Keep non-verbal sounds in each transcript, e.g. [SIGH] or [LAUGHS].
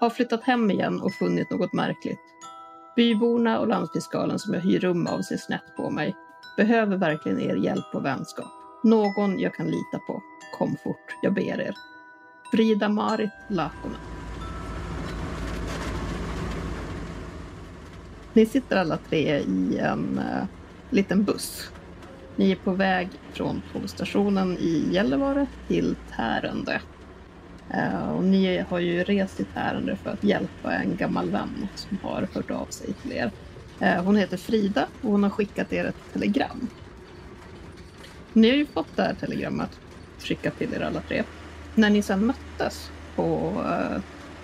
Har flyttat hem igen och funnit något märkligt. Byborna och landsfiskalen som jag hyr rum av ser snett på mig. Behöver verkligen er hjälp och vänskap. Någon jag kan lita på. Kom fort, jag ber er. Frida-Marit Lakonen. Ni sitter alla tre i en uh, liten buss. Ni är på väg från tågstationen i Gällivare till Tärende. Eh, och ni har ju rest ett ärende för att hjälpa en gammal vän som har hört av sig till er. Eh, hon heter Frida och hon har skickat er ett telegram. Ni har ju fått det här telegrammet skickat till er alla tre. När ni sedan möttes på, eh,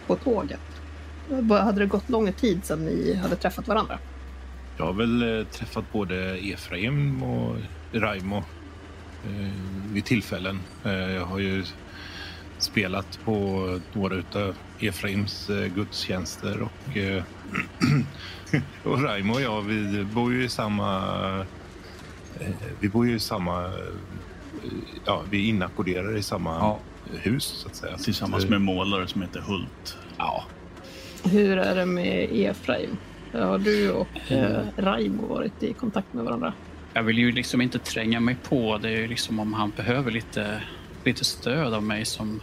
på tåget, hade det gått lång tid sedan ni hade träffat varandra? Jag har väl träffat både Efraim och Raimo vid tillfällen. Jag har ju spelat på några av Efraims eh, gudstjänster och, eh, [CLEARS THROAT] och Raimo och jag, vi bor ju i samma... Eh, vi bor ju i samma... Ja, vi är inackorderade i samma Ja. hus så att säga. Tillsammans med målare som heter Hult. Ja, Hur är det med Efraim? Har du och eh, Raimo varit i kontakt med varandra? Jag vill ju liksom inte tränga mig på. Det är ju liksom om han behöver lite, lite stöd av mig som...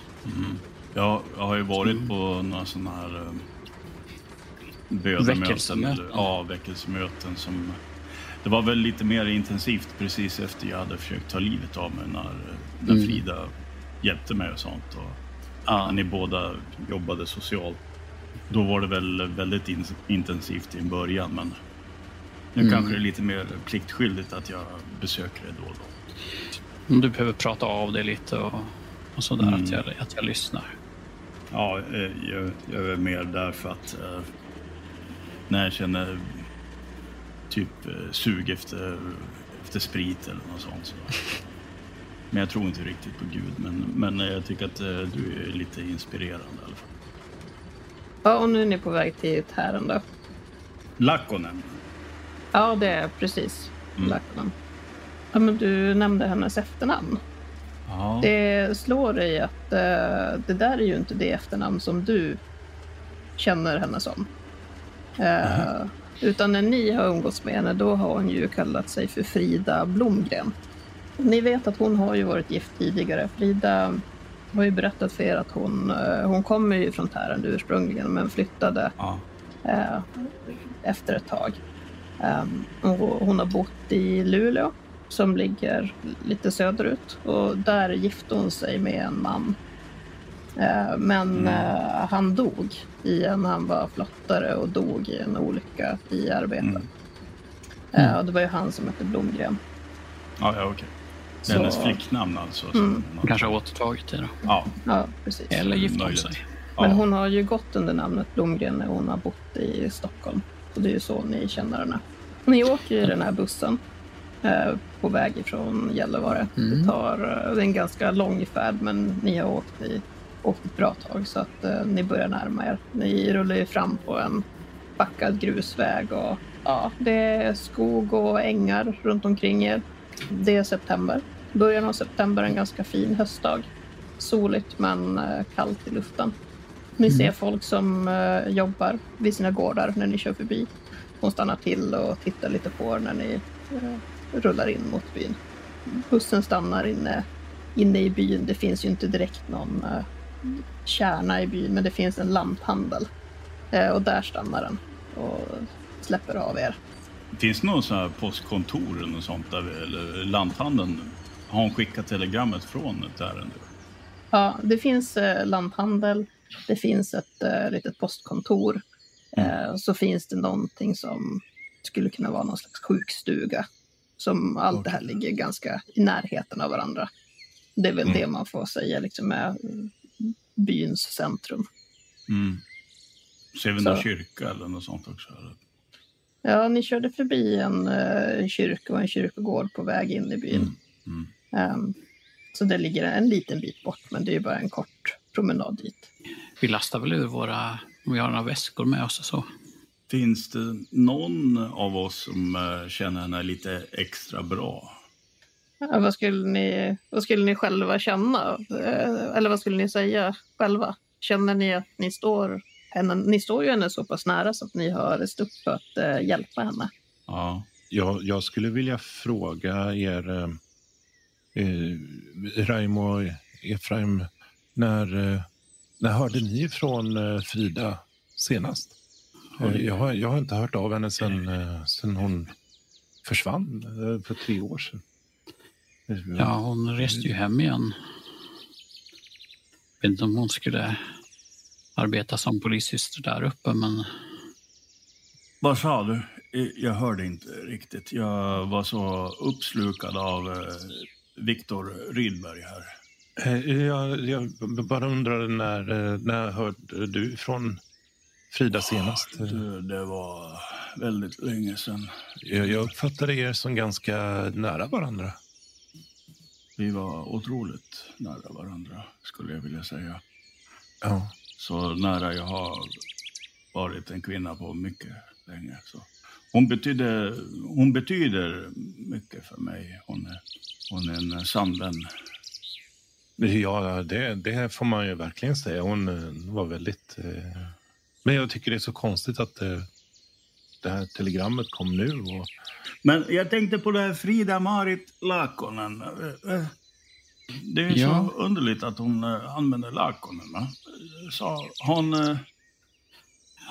Jag, jag har ju varit på några sådana här eh, bönemöten. Väckelsemöten. eller- Ja, väckelsemöten som... Det var väl lite mer intensivt precis efter jag hade försökt ta livet av mig när, när Mm. Frida hjälpte mig och sånt. Och när ni båda jobbade socialt. Då var det väl väldigt in, intensivt i en början men nu Mm. kanske det är lite mer pliktskyldigt att jag besöker det då och då. Om du behöver prata av dig lite och, och sådär, Mm. att, jag, att jag lyssnar. Ja, eh, jag, jag är mer där för att eh, när jag känner typ eh, sug efter, efter sprit eller något sånt. Så. [LAUGHS] Men jag tror inte riktigt på Gud. Men, men jag tycker att du är lite inspirerande i alla fall. Ja, och nu är ni på väg till Tärende. Lakkonen. Ja, det är precis Mm. Lakonen. Ja, men du nämnde hennes efternamn. Ja. Det slår dig att eh, det där är ju inte det efternamn som du känner henne som. Eh, utan när ni har umgåtts med henne, då har hon ju kallat sig för Frida Blomgren. Ni vet att hon har ju varit gift tidigare. Frida har ju berättat för er att hon, eh, hon kommer ju från Tärende ursprungligen, men flyttade Ja. eh, efter ett tag. Um, hon har bott i Luleå som ligger lite söderut och där gifte hon sig med en man. Eh, men eh, han dog i en, han var flottare och dog i en olycka i arbetet. Mm. Eh, och det var ju han som hette Blomgren. Ja, ja okej. Det är Så- hennes flicknamn alltså. som Mm. har- Kanske har återtagit det då. Ja, Ja, precis. Eller gift om sig. Men ja. hon har ju gått under namnet Blomgren när hon har bott i Stockholm. Och det är ju så ni känner henne. Ni åker i den här bussen på väg ifrån Gällivare. Mm. Det, tar, eh, det är en ganska lång färd men ni har åkt, i, åkt ett bra tag så att eh, ni börjar närma er. Ni rullar ju fram på en backad grusväg och ja, det är skog och ängar runt omkring er. Det är september. Början av september, en ganska fin höstdag. Soligt men eh, kallt i luften. Ni ser folk som eh, jobbar vid sina gårdar när ni kör förbi. De stannar till och tittar lite på er när ni eh, rullar in mot byn. Bussen stannar inne, inne i byn. Det finns ju inte direkt någon eh, kärna i byn, men det finns en lanthandel. Eh, och där stannar den och släpper av er. Finns det någon sån här postkontor eller något sånt där, vi- eller lanthandeln? Har hon skickat telegrammet från ett ärende? Ja, det finns eh, lanthandel, det finns ett eh, litet postkontor. Eh, så finns det någonting som skulle kunna vara någon slags sjukstuga. Som allt det här ligger ganska i närheten av varandra. Det är väl Mm. det man får säga liksom är mm, byns centrum. Mm. Ser vi Så. någon kyrka eller något sånt också? Eller? Ja, ni körde förbi en, eh, en kyrka och en kyrkogård på väg in i byn. Mm. Ehm, så det ligger en liten bit bort, men det är ju bara en kort promenad dit. Vi lastar väl ur våra, om vi har några väskor med oss och så. Finns det någon av oss som eh, känner henne lite extra bra? Ja, vad, skulle ni, vad skulle ni själva känna? Eh, Eller vad skulle ni säga själva? Känner ni att ni står henne, ni står ju henne så pass nära så att ni har rest upp för att eh, hjälpa henne? Ja. Jag, jag skulle vilja fråga er, eh, Raimo och Efraim, när, när hörde ni från Frida senast? Jag, har, jag har inte hört av henne sedan eh, sen hon försvann eh, för tre år sedan. Ja, hon reste ju hem igen. Jag vet inte om hon skulle arbeta som polissyster där uppe, men Vad sa du? Eh, Jag hörde inte riktigt. Jag var så uppslukad av Viktor Rydberg här. Jag, jag bara undrade när, när hörde du från Frida senast? Det, det var väldigt länge sedan. Jag, jag uppfattade er som ganska nära varandra. Vi var otroligt nära varandra, skulle jag vilja säga. Ja. Så nära jag har varit en kvinna på mycket länge. Så. Hon, betydde, hon betyder mycket för mig. Hon är, hon är en sann vän. Ja, det, det får man ju verkligen säga. Hon eh, var väldigt... Eh... Men jag tycker det är så konstigt att eh, det här telegrammet kom nu. Och... Men jag tänkte på det här Frida-Marit Lakonen. Eh, eh, Det är Ja. så underligt att hon använder Lakonen. va? Så hon, ja,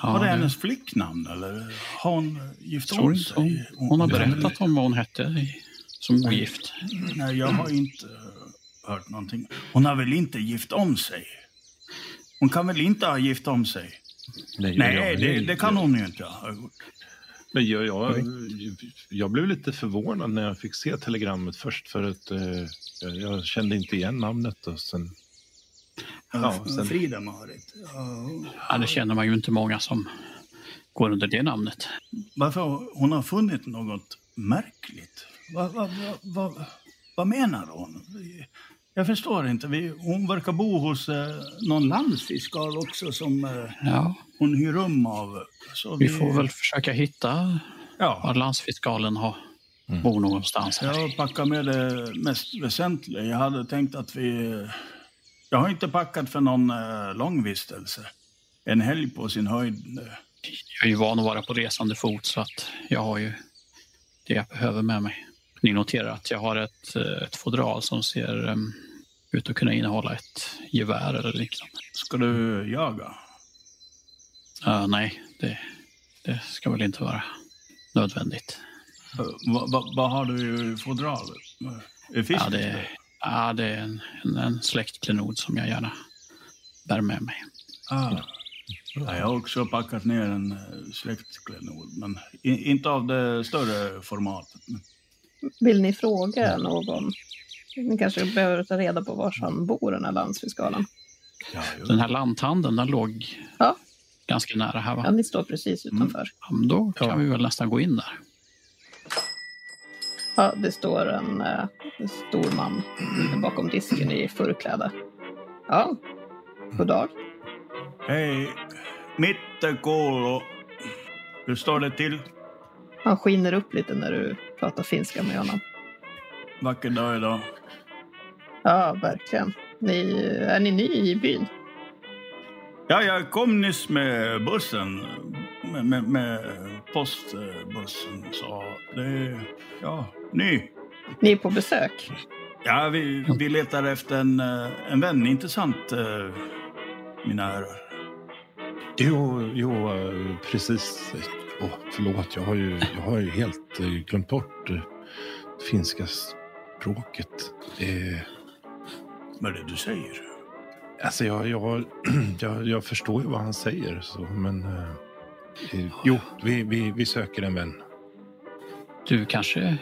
var det det- hennes flicknamn eller har hon gift om inte hon, sig? hon har berättat om vad hon hette som ogift. Nej, jag har inte hört någonting. Hon har väl inte gift om sig? Hon kan väl inte ha gift om sig? Nej, jag- det, det kan hon ju inte ha gjort. Men jag, jag, jag blev lite förvånad när jag fick se telegrammet först för att eh, jag, jag kände inte igen namnet. Och sen, Ja, sen- Frida-Marit. Ja. Ja, det känner man ju inte många som går under det namnet. Varför hon har funnit något märkligt? Vad, vad, vad, vad menar hon? Jag förstår inte. Vi, hon verkar bo hos eh, någon landsfiskal också som eh, Ja, hon hyr rum av. Så vi får väl försöka hitta Ja, var landsfiskalen har bor någonstans. Här. jag packar med det mest väsentliga. Jag hade tänkt att vi... Jag har inte packat för någon eh, långvistelse. En helg på sin höjd. Jag är ju van att vara på resande fot så att jag har ju det jag behöver med mig. Ni noterar att jag har ett, eh, ett fodral som ser um, ut att kunna innehålla ett gevär eller liknande. Ska du jaga? Uh, nej, det, det ska väl inte vara nödvändigt. Eh, Vad vad- vad har du i fodralet? Är fisk? Ja, det, ja, det är en, en, en släktklenod som jag gärna bär med mig. Ah. Ja, jag har också packat ner en eh, släktklenod, men i, inte av det större formatet. Vill ni fråga någon? Ni kanske behöver ta reda på var han bor, den här landsfiskalen. ja, Den här lanthandeln, den låg Ja. ganska nära här va? Ja, ni står precis utanför. Ja, men då kan Ja. vi väl nästan gå in där. Ja, det står en, eh, en stor man bakom disken i förkläde. Ja, god dag. Hej, Mittekuulu. Hur står det till? Han skiner upp lite när du pratar finska med honom. Vacker dag idag. Ja, verkligen. Ni, är ni ny i byn? Ja, jag kom nyss med bussen. Med, med, med postbussen. Så det är, ja, ny. Ni är på besök? Ja, vi, vi letar efter en, eh, en vän, inte sant, eh, mina herrar? Jo, jo eh, precis. Åh, förlåt, jag har ju, jag har ju helt eh, glömt bort eh, finska språket. Eh, Vad är det du säger? alltså, jag, jag, [CLEARS THROAT] jag, jag förstår ju vad han säger, så, men... Eh, eh, jo, vi, vi, vi söker en vän. Du kanske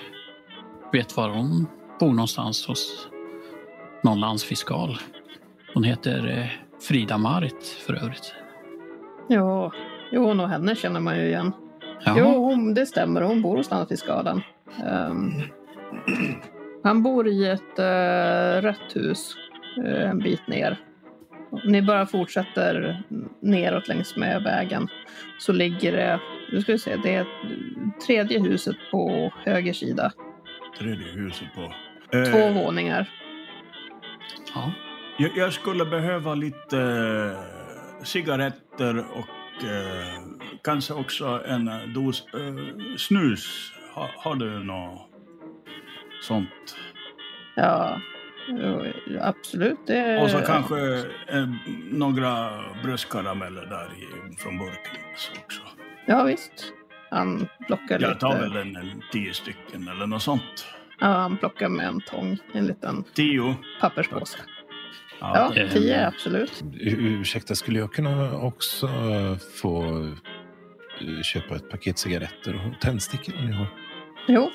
vet var hon bor någonstans hos någon landsfiskal. Hon heter eh, Frida Marit för övrigt. Ja, Jo, och henne känner man ju igen. Jaha. Jo, hon, det stämmer. Hon bor hos Fiskalen. Um, han bor i ett uh, rött hus uh, en bit ner. Ni bara fortsätter neråt längs med vägen så ligger det, nu ska vi se, det är tredje huset på höger sida. Tredje huset på. Två Eh, våningar. Ja. jag, jag skulle behöva lite eh, cigaretter och eh, kanske också en eh, dos eh, snus. Ha, har du något sånt? Ja, jo, absolut. Det, Och så kanske eh, några bröstkarameller där i, från burken så också. Ja, visst. Han plockar Jag lite. tar väl en, en tio stycken eller något sånt. Ja, han plockar med en tång, en liten Tio. papperspåse. Ja, eh, tio absolut. Ursäkta, skulle jag kunna också få köpa ett paket cigaretter och tändstickor om ni har? Jo,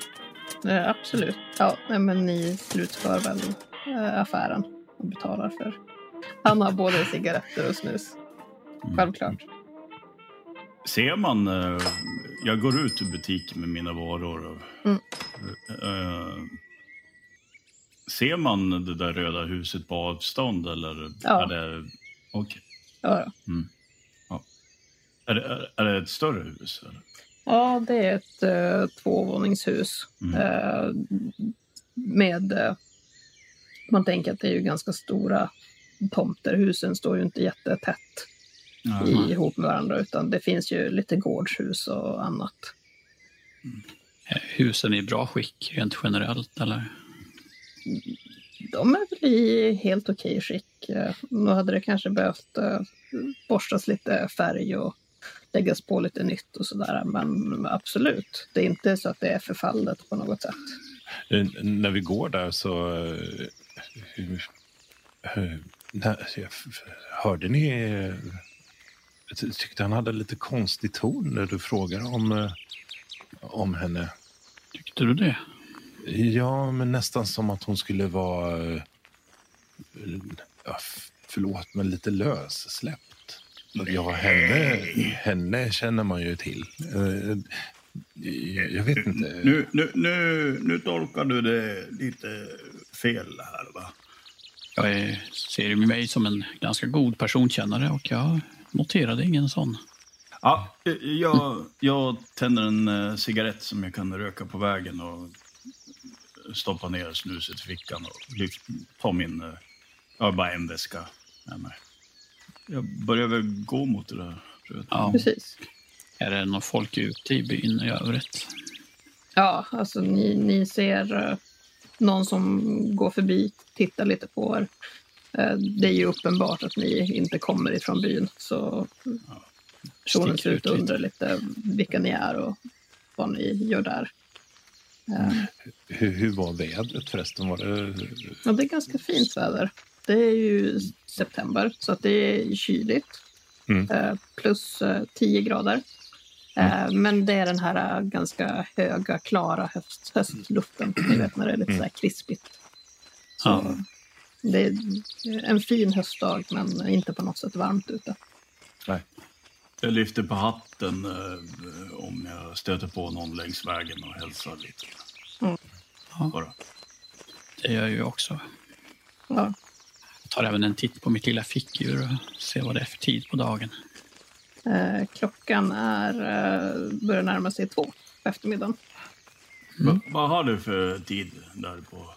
eh, absolut. Ja, men ni slutför väl eh, affären och betalar för. Han har både cigaretter och snus. Självklart. Ser man... eh, jag går ut ur butiken med mina varor. och, Mm. eh, ser man det där röda huset på avstånd eller? Ja. Är det, okej. Ja, är, det, är, är det ett större hus? Eller? ja, det är ett eh, tvåvåningshus. Mm. Eh, med... Eh, man tänker att det är ju ganska stora tomter. Husen står ju inte jättetätt i, ihop med varandra utan det finns ju lite gårdshus och annat. Är Husen i bra skick rent generellt eller? De är väl i helt okej skick. Eh, Nu hade det kanske behövt eh, borstas lite färg och läggas på lite nytt och sådär. Men absolut, det är inte så att det är förfallet på något sätt. Eh, När vi går där så... eh, eh, hörde ni... eh, Jag ty- tyckte han hade lite konstig ton när du frågade om, eh, om henne. Tyckte du det? Ja, men nästan som att hon skulle vara... eh, Ja, förlåt, men lite lössläppt. Ja, henne, henne känner man ju till. Eh, Jag vet inte. Nu, nu, nu, nu tolkar du det lite fel här va? Jag ser ju mig som en ganska god personkännare och jag noterade ingen sån. Ja, jag, jag tänder en eh, cigarett som jag kan röka på vägen och stoppa ner snuset i fickan och lyft, ta min... eh, Jag har bara en väska med mig. Jag börjar väl gå mot det där. Ja. Precis. Är det någon folk ute i byn i övrigt? Ja, alltså ni, ni ser eh, någon som går förbi, tittar lite på er. Eh, det är ju uppenbart att ni inte kommer ifrån byn, så personen Sticker ser ut ut att lite. undra lite vilka ni är och vad ni gör där. Eh, Hur, hur var vädret förresten? Var det... Ja, det är ganska fint väder. Det är ju september, så att det är kyligt. Mm. Eh, plus eh, 10 grader. Eh, Men det är den här eh, ganska höga, klara höst, höstluften. Ni vet när det är lite så här krispigt. Så Ja. Det är en fin höstdag, men inte på något sätt varmt ute. Jag lyfter på hatten eh, om jag stöter på någon längs vägen och hälsar lite. Mm. Ja. Bara. Det gör jag ju också. Ja. Tar även en titt på mitt lilla fickur och ser vad det är för tid på dagen. Eh, Klockan är, eh, börjar närma sig två på eftermiddagen. Va, vad har du för tid där på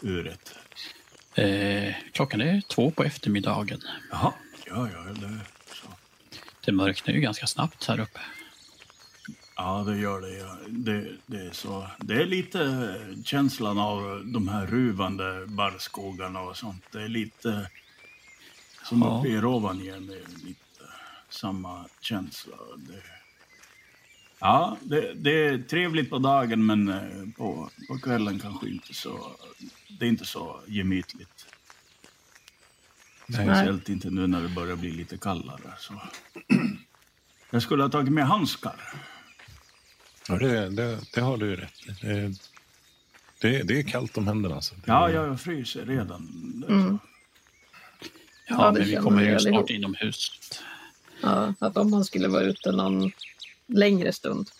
uret? Eh, klockan är två på eftermiddagen. Jaha, ja, ja, det, så. Det mörknar ju ganska snabbt här uppe. Ja, det gör det. Ja. Det, det, är så. det är lite känslan av de här ruvande barrskogarna och sånt. Det är lite som Ja. uppe i Rovaniemi. Lite samma känsla. Det, ja, det, det är trevligt på dagen men eh, på, på kvällen kanske inte så. Det är inte så gemytligt. Nej. Speciellt inte nu när det börjar bli lite kallare. Så. Jag skulle ha tagit med handskar. Ja, det, det, det har du ju rätt i. Det, det, är kallt om händerna. Alltså. Det, Ja, jag fryser redan. Mm. Ja, Ja, det men vi kommer ju snart inomhus. Ja, att om man skulle vara ute någon längre stund,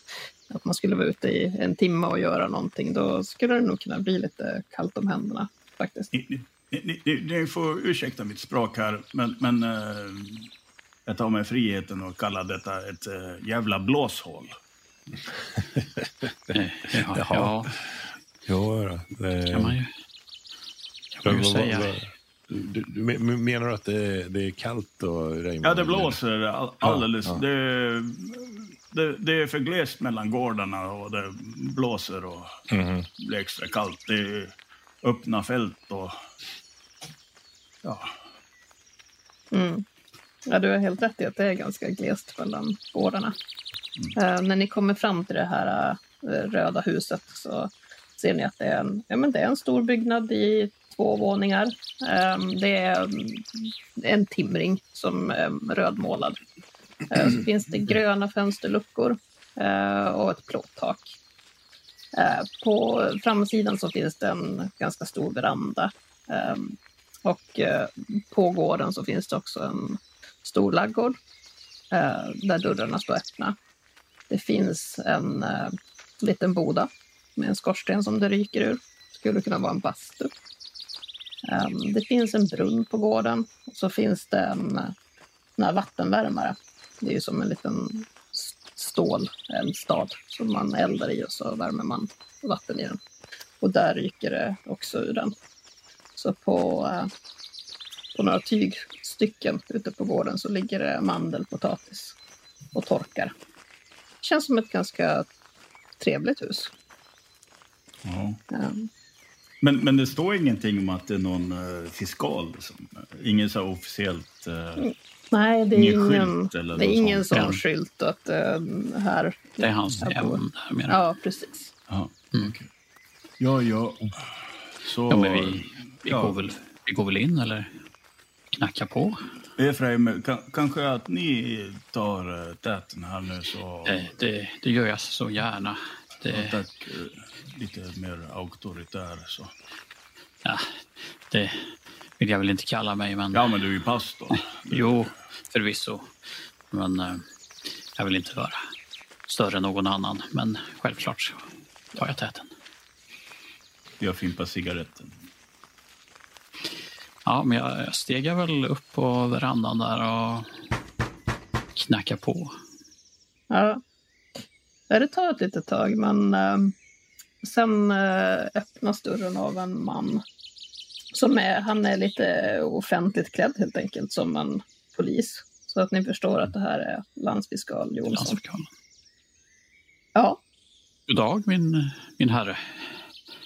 att man skulle vara ute i en timme och göra någonting, då skulle det nog kunna bli lite kallt om händerna faktiskt. Ni, ni, ni, ni får ursäkta mitt språk här, men, men uh, jag tar mig friheten att kalla detta ett uh, jävla blåshål. [LAUGHS] ja, ja. Jo, det kan man ju, kan man ju säga. Du, du, menar du att det är, det är kallt då, Raymond? Ja, det blåser alldeles. Ja, ja. Det, det, det, är för glest mellan gårdarna och det blåser och mm. blir extra kallt. Det är öppna fält och... Ja. Mm. Ja, du har helt rätt i att det är ganska glest mellan gårdarna. Mm. Uh, när ni kommer fram till det här uh, röda huset så ser ni att det är en, ja, men det är en stor byggnad i två våningar. Um, det är en timring som är rödmålad. Uh, så finns det gröna fönsterluckor och ett plåttak. På framsidan så finns det en ganska stor veranda. Um, och på gården så finns det också en stor laggård eh, där dörrarna står öppna. Det finns en eh, liten boda med en skorsten som det ryker ur. Skulle kunna vara en bastu. Ehm, det finns en brunn på gården. Och så finns det en, eh, en här vattenvärmare. Det är ju som en liten stål, en stad som man eldar i och så värmer man vatten i den. Och där ryker det också ur den. Så på, uh, på några tygstycken ute på gården så ligger det mandelpotatis och torkar. Känns som ett ganska trevligt hus. Ja. Men, men det står ingenting om att det är någon uh, fiskal? Liksom. Ingen så officiellt... Uh, Nej, det är ingen, det är ingen sån ja. skylt att uh, här... Det är hans hem, menar Ja, precis. Aha, mm. okay. Ja, ja. Så, ja, men vi, vi, ja. Går väl, vi går väl in eller knackar på? Efraim, kanske att ni tar täten här nu så... Det, det, det gör jag så gärna. Det... Ja, tack lite mer auktoritär. Så. Ja, det vill jag väl inte kalla mig. Men... Ja, men du är ju pastor. [LAUGHS] jo, förvisso. Men eh, jag vill inte vara större än någon annan. Men självklart så tar jag täten. Jag fimpar cigaretten. Ja, men jag, jag stegar väl upp på verandan där och knackar på. Ja, det tar ett litet tag, men um, Sen eh, öppnas dörren av en man. Som är, han är lite offentligt klädd helt enkelt, som en polis. Så att ni förstår att det här är landsfiskal Jonsson. Landsfiskal. Ja. God dag min, min herre.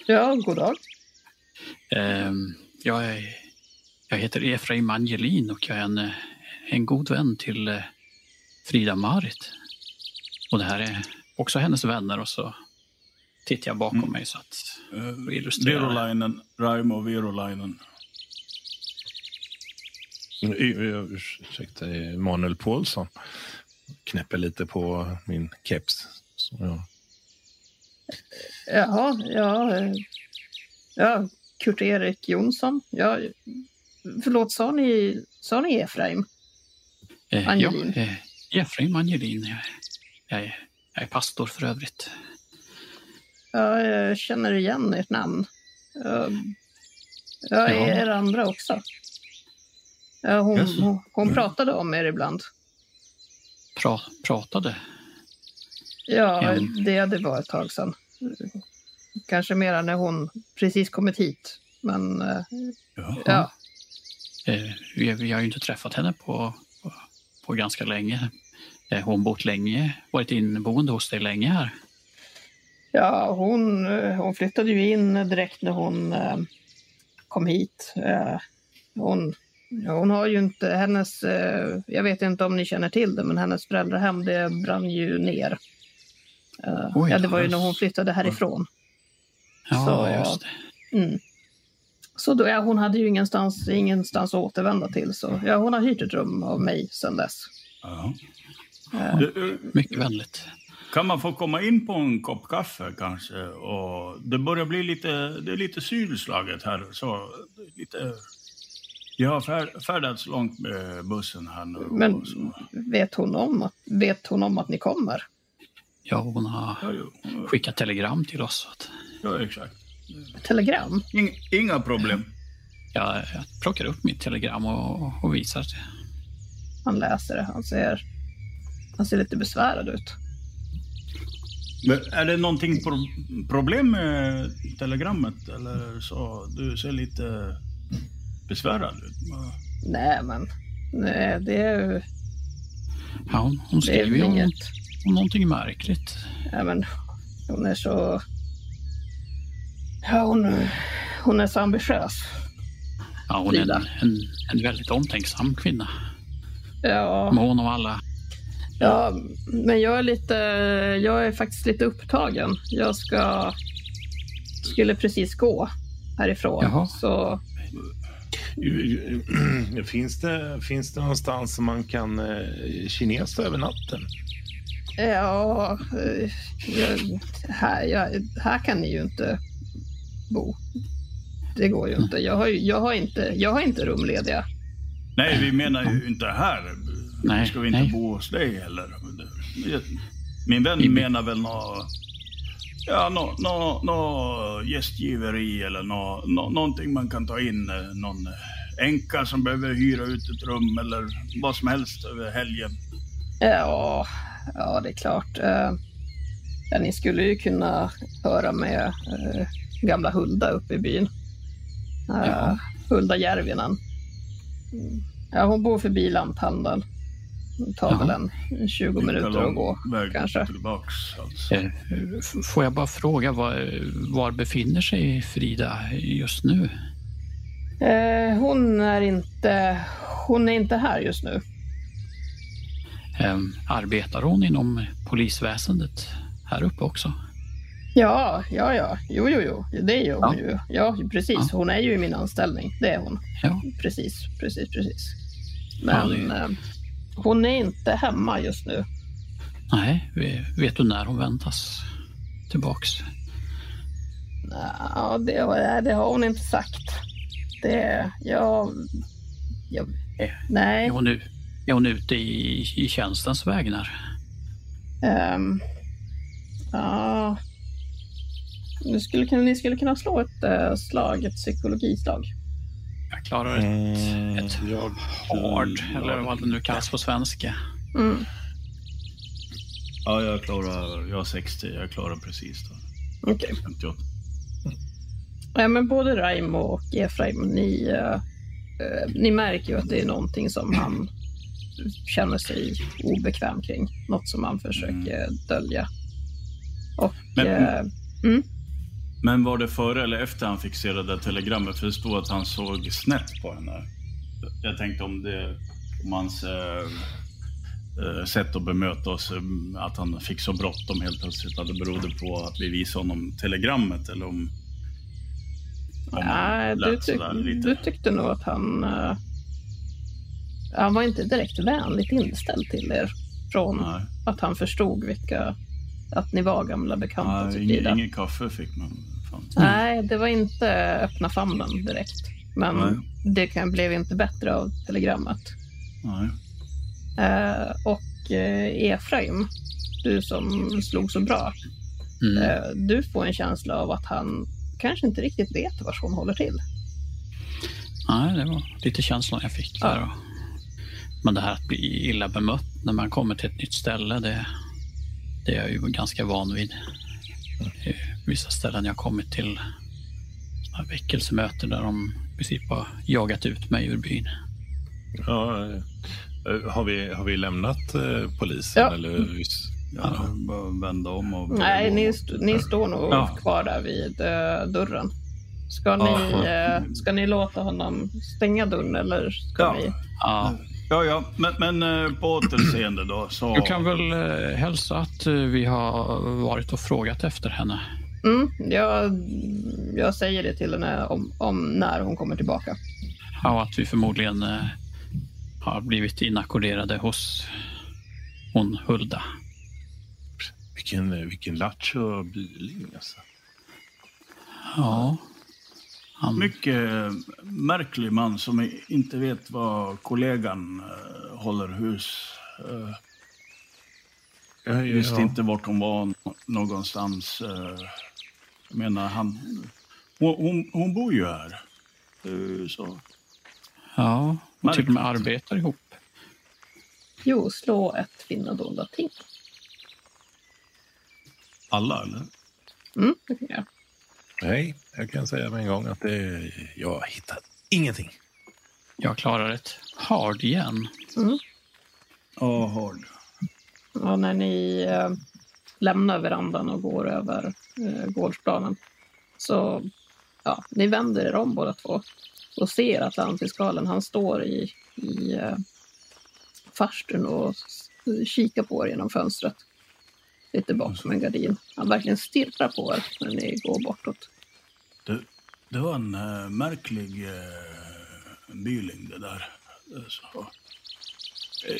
Ja, god dag. Eh, jag, är, jag heter Efraim Angelin och jag är en, en god vän till eh, Frida Marit. Och det här är också hennes vänner och så tittar jag bakom mm. mig så att uh, Virolainen, Raimo Virolainen. Ursäkta, Manuel Paulsson. Knäpper lite på min keps. Så, ja. Jaha, ja. Ja, Kurt-Erik Jonsson. Ja, förlåt, sa ni, sa ni Efraim? Eh, Angelin? Ja, eh, Efraim Angelin. Jag, jag, är, jag är pastor för övrigt. Ja, jag känner igen ert namn. Jag är er andra också. Ja, hon, yes. hon, hon, pratade om er ibland. Pra, pratade? Ja, det, det var ett tag sedan. Kanske mera när hon precis kommit hit. Men Jaha. ja. Eh, vi, vi, har ju inte träffat henne på, på, på ganska länge. Eh, hon bott länge, varit inneboende hos dig länge här. Ja, hon, eh, hon flyttade ju in direkt när hon kom hit. Hon, hon har ju inte, hennes, jag vet inte om ni känner till det, men hennes föräldrahem det brann ju ner. Oj, ja, det var ju när hon flyttade härifrån. Ja, så, just det. Mm. Så då, ja, hon hade ju ingenstans, ingenstans att återvända till, så ja, hon har hyrt ett rum av mig sedan dess. Ja. Eh, mycket vänligt. Kan man få komma in på en kopp kaffe kanske? Och det börjar bli lite, det är lite sylslaget här. Så lite Jag har färd, färdats långt med bussen här nu. Men vet hon om att, vet hon om att ni kommer? Ja, hon har Ja, jo. skickat telegram till oss. ja, exakt. Telegram? Ing, inga problem. jag, jag plockar upp mitt telegram och, och visar det. Han läser det. Han ser, han ser lite besvärad ut. Men är det någonting pro problem med telegrammet eller så? Du ser lite besvärad ut. Nej, men nej, det är ju Ja, hon, hon skriver ju om, inget. om någonting märkligt. Ja, men hon är så... Ja, hon, hon är så ambitiös. Ja, hon är en, en, en väldigt omtänksam kvinna. Ja, Mån om alla. ja, men jag är lite... Jag är faktiskt lite upptagen. Jag ska... Skulle precis gå härifrån. Jaha. Så [CLEARS THROAT] Finns det, finns det någonstans som man kan eh, kinesa över natten? Ja, eh, jag, här, jag, här kan ni ju inte bo. Det går ju inte. Jag har, jag har, inte, jag har inte rum lediga. Nej, vi menar ju inte här. Nej, Ska vi inte nej. bo hos dig heller? Min vän Vi- menar väl nå Ja, nå, nå, nå gästgiveri eller nå, nå, någonting man kan ta in. eh, Någon änka som behöver hyra ut ett rum eller vad som helst över helgen. Ja, ja det är klart. Eh, Ja, ni skulle ju kunna höra med eh, gamla Hulda uppe i byn. Eh, Ja. Hulda Järvinen. Mm. Ja, hon bor förbi lanthandeln. Det tar Jaha. väl en 20 minuter att gå. kanske. tillbaks. Alltså. Eh, f- Får jag bara fråga, var, var befinner sig Frida just nu? Eh, hon är inte... Hon är inte här just nu. Eh, Arbetar hon inom polisväsendet här uppe också? Ja, ja, ja. Jo, jo, jo. Det gör hon Ja. ju. Ja, precis. Ja. Hon är ju i min anställning. Det är hon. Ja. Precis, precis, precis. Men det- eh, hon är inte hemma just nu. Nej, ve- vet du när hon väntas tillbaks? Ja, det, har- det har hon inte sagt. Det... Jag... jag nej. är, hon, nu- är hon ute i, i tjänstens vägnar? ehm, ja... Ni skulle, kunna, ni skulle kunna slå ett uh, slag, ett psykologislag. Jag klarar ett Mm, ett jag, hard, eller vad det nu kallas på svenska. Mm. Ja, jag klarar, jag har 60, jag klarar precis då. Okej. 58. Ja, men både Raimo och Efraim, ni, eh, eh, ni märker ju att det är någonting som han känner sig obekväm kring. Något som han försöker dölja. Och... Men- eh, Men var det före eller efter han fick se det där telegrammet? För det stod att han såg snett på henne. Jag tänkte om det, om hans eh, eh, sätt att bemöta oss, eh, att han fick så bråttom helt plötsligt, att det berodde på att vi visade honom telegrammet eller om... om nej, du, tyck, du tyckte nog att han... eh, han var inte direkt vänligt inställd till er. Från Nej, att han förstod vilka... Att ni var gamla bekanta till ingen, ingen kaffe fick man. Fan. Nej, det var inte öppna famnen direkt. Men Nej. det kan, blev inte bättre av telegrammet. Nej. Eh, och eh, Efraim, du som slog så bra, Mm. eh, du får en känsla av att han kanske inte riktigt vet var hon håller till. Nej, det var lite känslan jag fick där. Ja. Men det här att bli illa bemött när man kommer till ett nytt ställe, det, det är jag ju ganska van vid. Det är Vissa ställen jag har kommit till, såna väckelsemöten där de i princip har jagat ut mig ur byn. ja, eh, har, vi, har vi lämnat eh, polisen? Ja. Eller, Ja, bara vända om och... Nej, ni, st- ni står nog Ja. kvar där vid eh, dörren. Ska ni, Ja. eh, ska ni låta honom stänga dörren eller ska Ja. ni? Ja, Ja, ja, men, men på återseende då. Så... du kan väl hälsa att vi har varit och frågat efter henne. Mm, jag, jag säger det till henne om, om när hon kommer tillbaka. Ja, att vi förmodligen eh, har blivit inackorderade hos hon Hulda. vilken, vilken lattjo biling alltså. Ja, Han, Mycket eh, märklig man som inte vet vad kollegan eh, håller hus. Eh, Ja, ja, visste ja. inte vart hon var nå- någonstans. eh. Jag menar, han... Hon, hon, hon bor ju här. Så. ja, och till och med arbetar ihop. Jo, slå ett finna dolda ting. Alla, eller? Mm, det kan jag. Nej, jag kan säga med en gång att det, jag hittar ingenting. Jag klarar ett hard igen. Mm. Ja, hård. Och när ni eh, lämnar verandan och går över eh, gårdsplanen så ja, ni vänder er om båda två och ser att lantfiskalen han står i, i eh, farstun och kikar på er genom fönstret. Lite bakom en gardin. Han verkligen stirrar på er när ni går bortåt. Det, det var en äh, märklig äh, byling det där. Eh, så. Eh,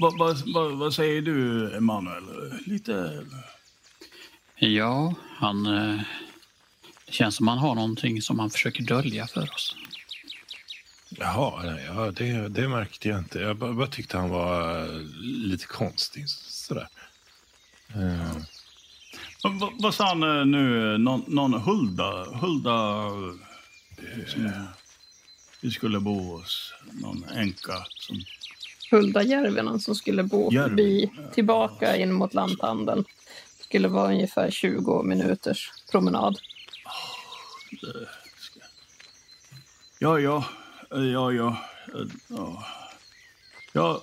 vad- vad- vad- vad säger du, Emanuel? Lite... Ja, han... eh, Det känns som han har någonting som han försöker dölja för oss. Jaha, nej, ja, det, det märkte jag inte. Jag bara, bara tyckte han var eh, lite konstig. Sådär. Eh, Vad, vad sa han nu? Någon, någon Hulda? Hulda... eh, Som vi skulle bo hos. Någon änka som... Hulda Järvinen som skulle bo förbi tillbaka in mot lanthandeln. Skulle vara ungefär 20 minuters promenad. Ja, ja. Ja, ja. Ja, ja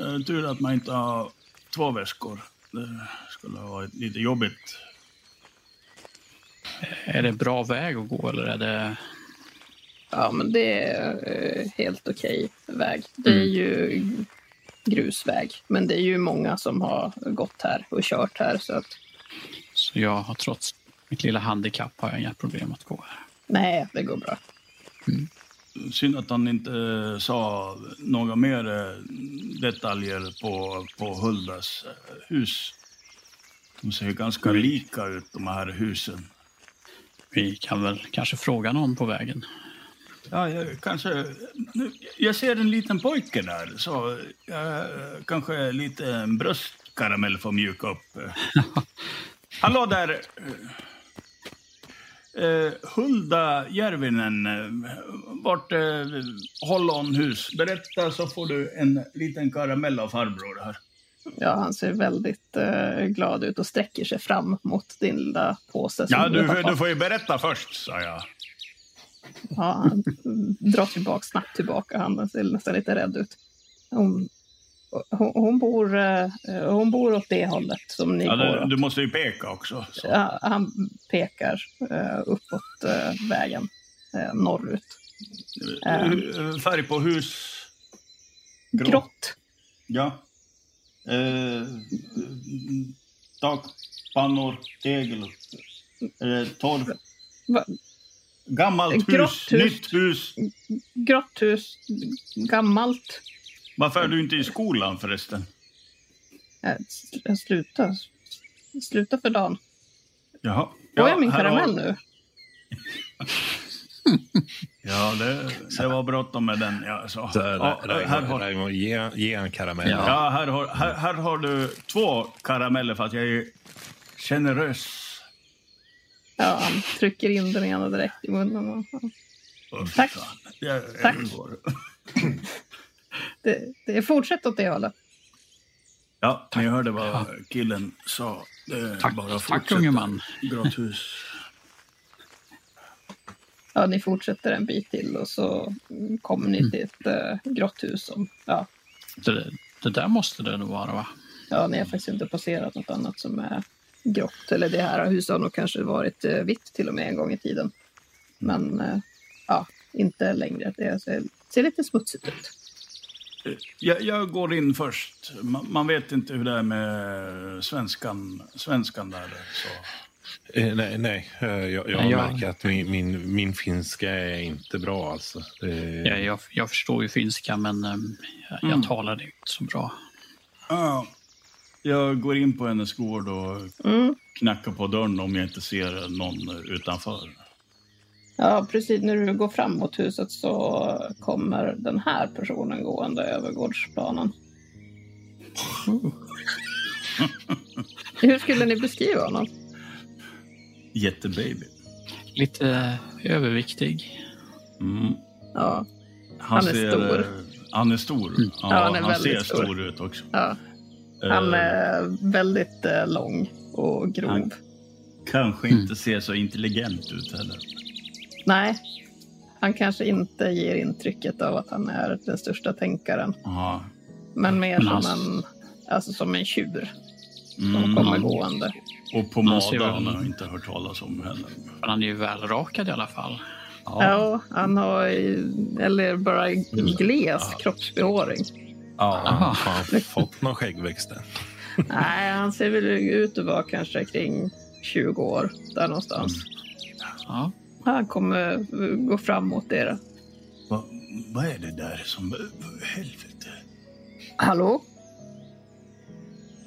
eh, tur att man inte har två väskor. Det skulle ha varit lite jobbigt. Är det bra väg att gå eller är det... Ja, men det är eh, helt okej väg. Det är ju grusväg, men det är ju många som har gått här och kört här. Så att Så jag har trots mitt lilla handikapp har jag inga problem att gå här. nej, det går bra. Synd att han inte eh, sa några mer eh, detaljer på, på Huldas eh, hus. De ser ju ganska lika ut, de här husen. Vi kan väl kanske fråga någon på vägen. Ja, jag, kanske... nu- Jag ser en liten pojke där, så jag, kanske lite bröstkaramell får mjuka upp. [LAUGHS] Hallå där! Eh, Hulda Järvinen, vart eh, håller hon hus? Berätta så får du en liten karamell av farbror här. Ja, han ser väldigt eh, glad ut och sträcker sig fram mot din lilla påse. Ja, du, fått. du får ju berätta först, sa jag. Ja, han drar tillbaka, snabbt tillbaka handen, ser nästan lite rädd ut. Hon, hon, hon, bor, eh, hon bor åt det hållet som ni Ja, går åt. du måste ju peka också. Så. Ja, han pekar eh, uppåt eh, vägen norrut. Färg på hus? Grå. Grått. Ja. Eh, takpannor, tegel, eh, torv. Va? Gammalt hus, hus. nytt hus. Grått hus, gammalt. Varför är du inte i skolan förresten? Eh, s- sluta. Sluta för dagen. Jaha. Får jag min karamell har- nu? [LAUGHS] Ja, det, det var bråttom med den. Ja, så. där, Ja, här, har, Raimo, ge, ge en karamell. Ja. ja, här, har, här, här har du två karameller för att jag är generös. Ja, han trycker in den ena direkt i munnen. och- Tack. Jag, jag Tack. Det, det fortsätt åt det hållet. Ja, ni hörde vad killen sa. Tack, bara tack unge man. Grått hus. Ja, ni fortsätter en bit till och så mm, kommer ni till ett äh, grått hus. Som, ja, Det, det där måste det nog vara va? ja, ni har faktiskt inte passerat något annat som är grått. Eller det här huset har nog kanske varit eh, vitt till och med en gång i tiden. Men eh, ja, inte längre. Det ser, ser lite smutsigt ut. Jag, jag går in först. Man, man vet inte hur det är med svenskan, svenskan där. Så. Eh, nej, nej. Eh, jag, jag Nej, jag- märker att min, min, min finska är inte bra alltså. Det, Ja, jag, jag förstår ju finska men jag, Mm. jag talar det inte så bra. Ja. Jag går in på hennes gård och Mm. knackar på dörren om jag inte ser någon utanför. Ja, precis. När du går fram mot huset så kommer den här personen gående över gårdsplanen. Mm. Hur skulle ni beskriva honom? Jättebaby. Lite eh, överviktig. Mm. Ja, Han, Han är ser, stor. eh, Han är stor. Ja, Ja, han är han ser väldigt stor. stor ut också. ja. Han Eh, är väldigt eh, lång och grov. Han- Kanske Mm. inte ser så intelligent ut heller. Nej, han kanske inte ger intrycket av att han är den största tänkaren. Ja. Men mer Men som han- en, alltså som en tjur som Mm. kommer gående. Och på Han har jag inte hört talas om heller. Men han är ju välrakad i alla fall. Ja, han har ju- eller bara gles Ja. kroppsbehåring. Ja. Aha. Har han fått någon skäggväxt än? Nej, han ser väl ut att vara kanske kring 20 år där någonstans. Ja. Han kommer eh, gå fram mot er. Va, vad är det där som... Helvete. Hallå?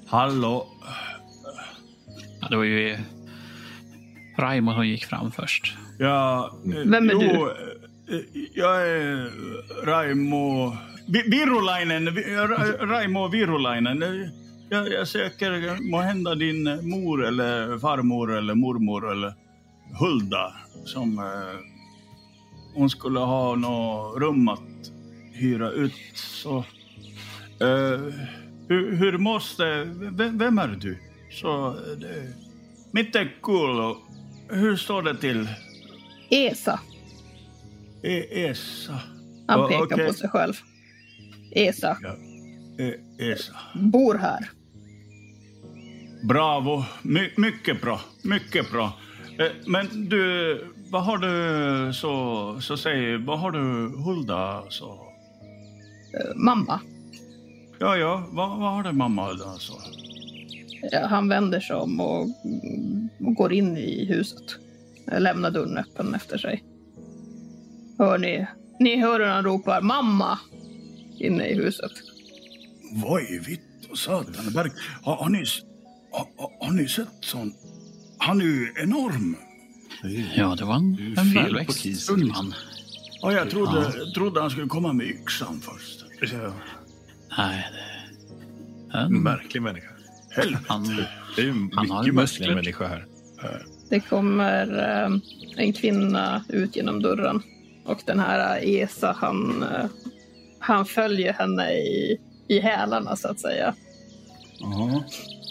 Hallå? ja, det var ju Raimo som gick fram först. Ja, eh, Vem är jo, du? eh, Jag är Raimo... Vi- Virolainen. Vi- Ra- Raimo Virolainen. Eh, Jag, jag söker må hända din mor eller farmor eller mormor eller Hulda som eh, hon skulle ha något rum att hyra ut. Så, eh, hur, hur måste... Vem, vem är du? Så det... Mitte cool. Hur står det till? Esa. E Esa. Han pekar okej. på sig själv. Esa. Ja. E Esa. Bor här. Bravo. My mycket bra. Mycket bra. Eh, Men du, vad har du så, så säg, vad har du Hulda så? Eh, Mamma. Ja, ja, vad, vad har du mamma då så? Ja, Han vänder sig om och, och går in i huset. Lämnar dörren öppen efter sig. Hör ni? Ni hör hur han ropar mamma inne i huset. Vad i vitt och satan Berg, har, har, ni, har, har- ni sett sån? Han är ju enorm. Ja, det var en, en välväxt ung man. Ja, jag trodde, trodde han skulle komma med yxan först. Ja, Nej, det... En, märklig människa. Helvete. han, Det är ju Han har mycket muskler. märkliga människor här. Det kommer eh, en kvinna ut genom dörren. Och den här Esa, han, eh, han följer henne i, i hälarna så att säga.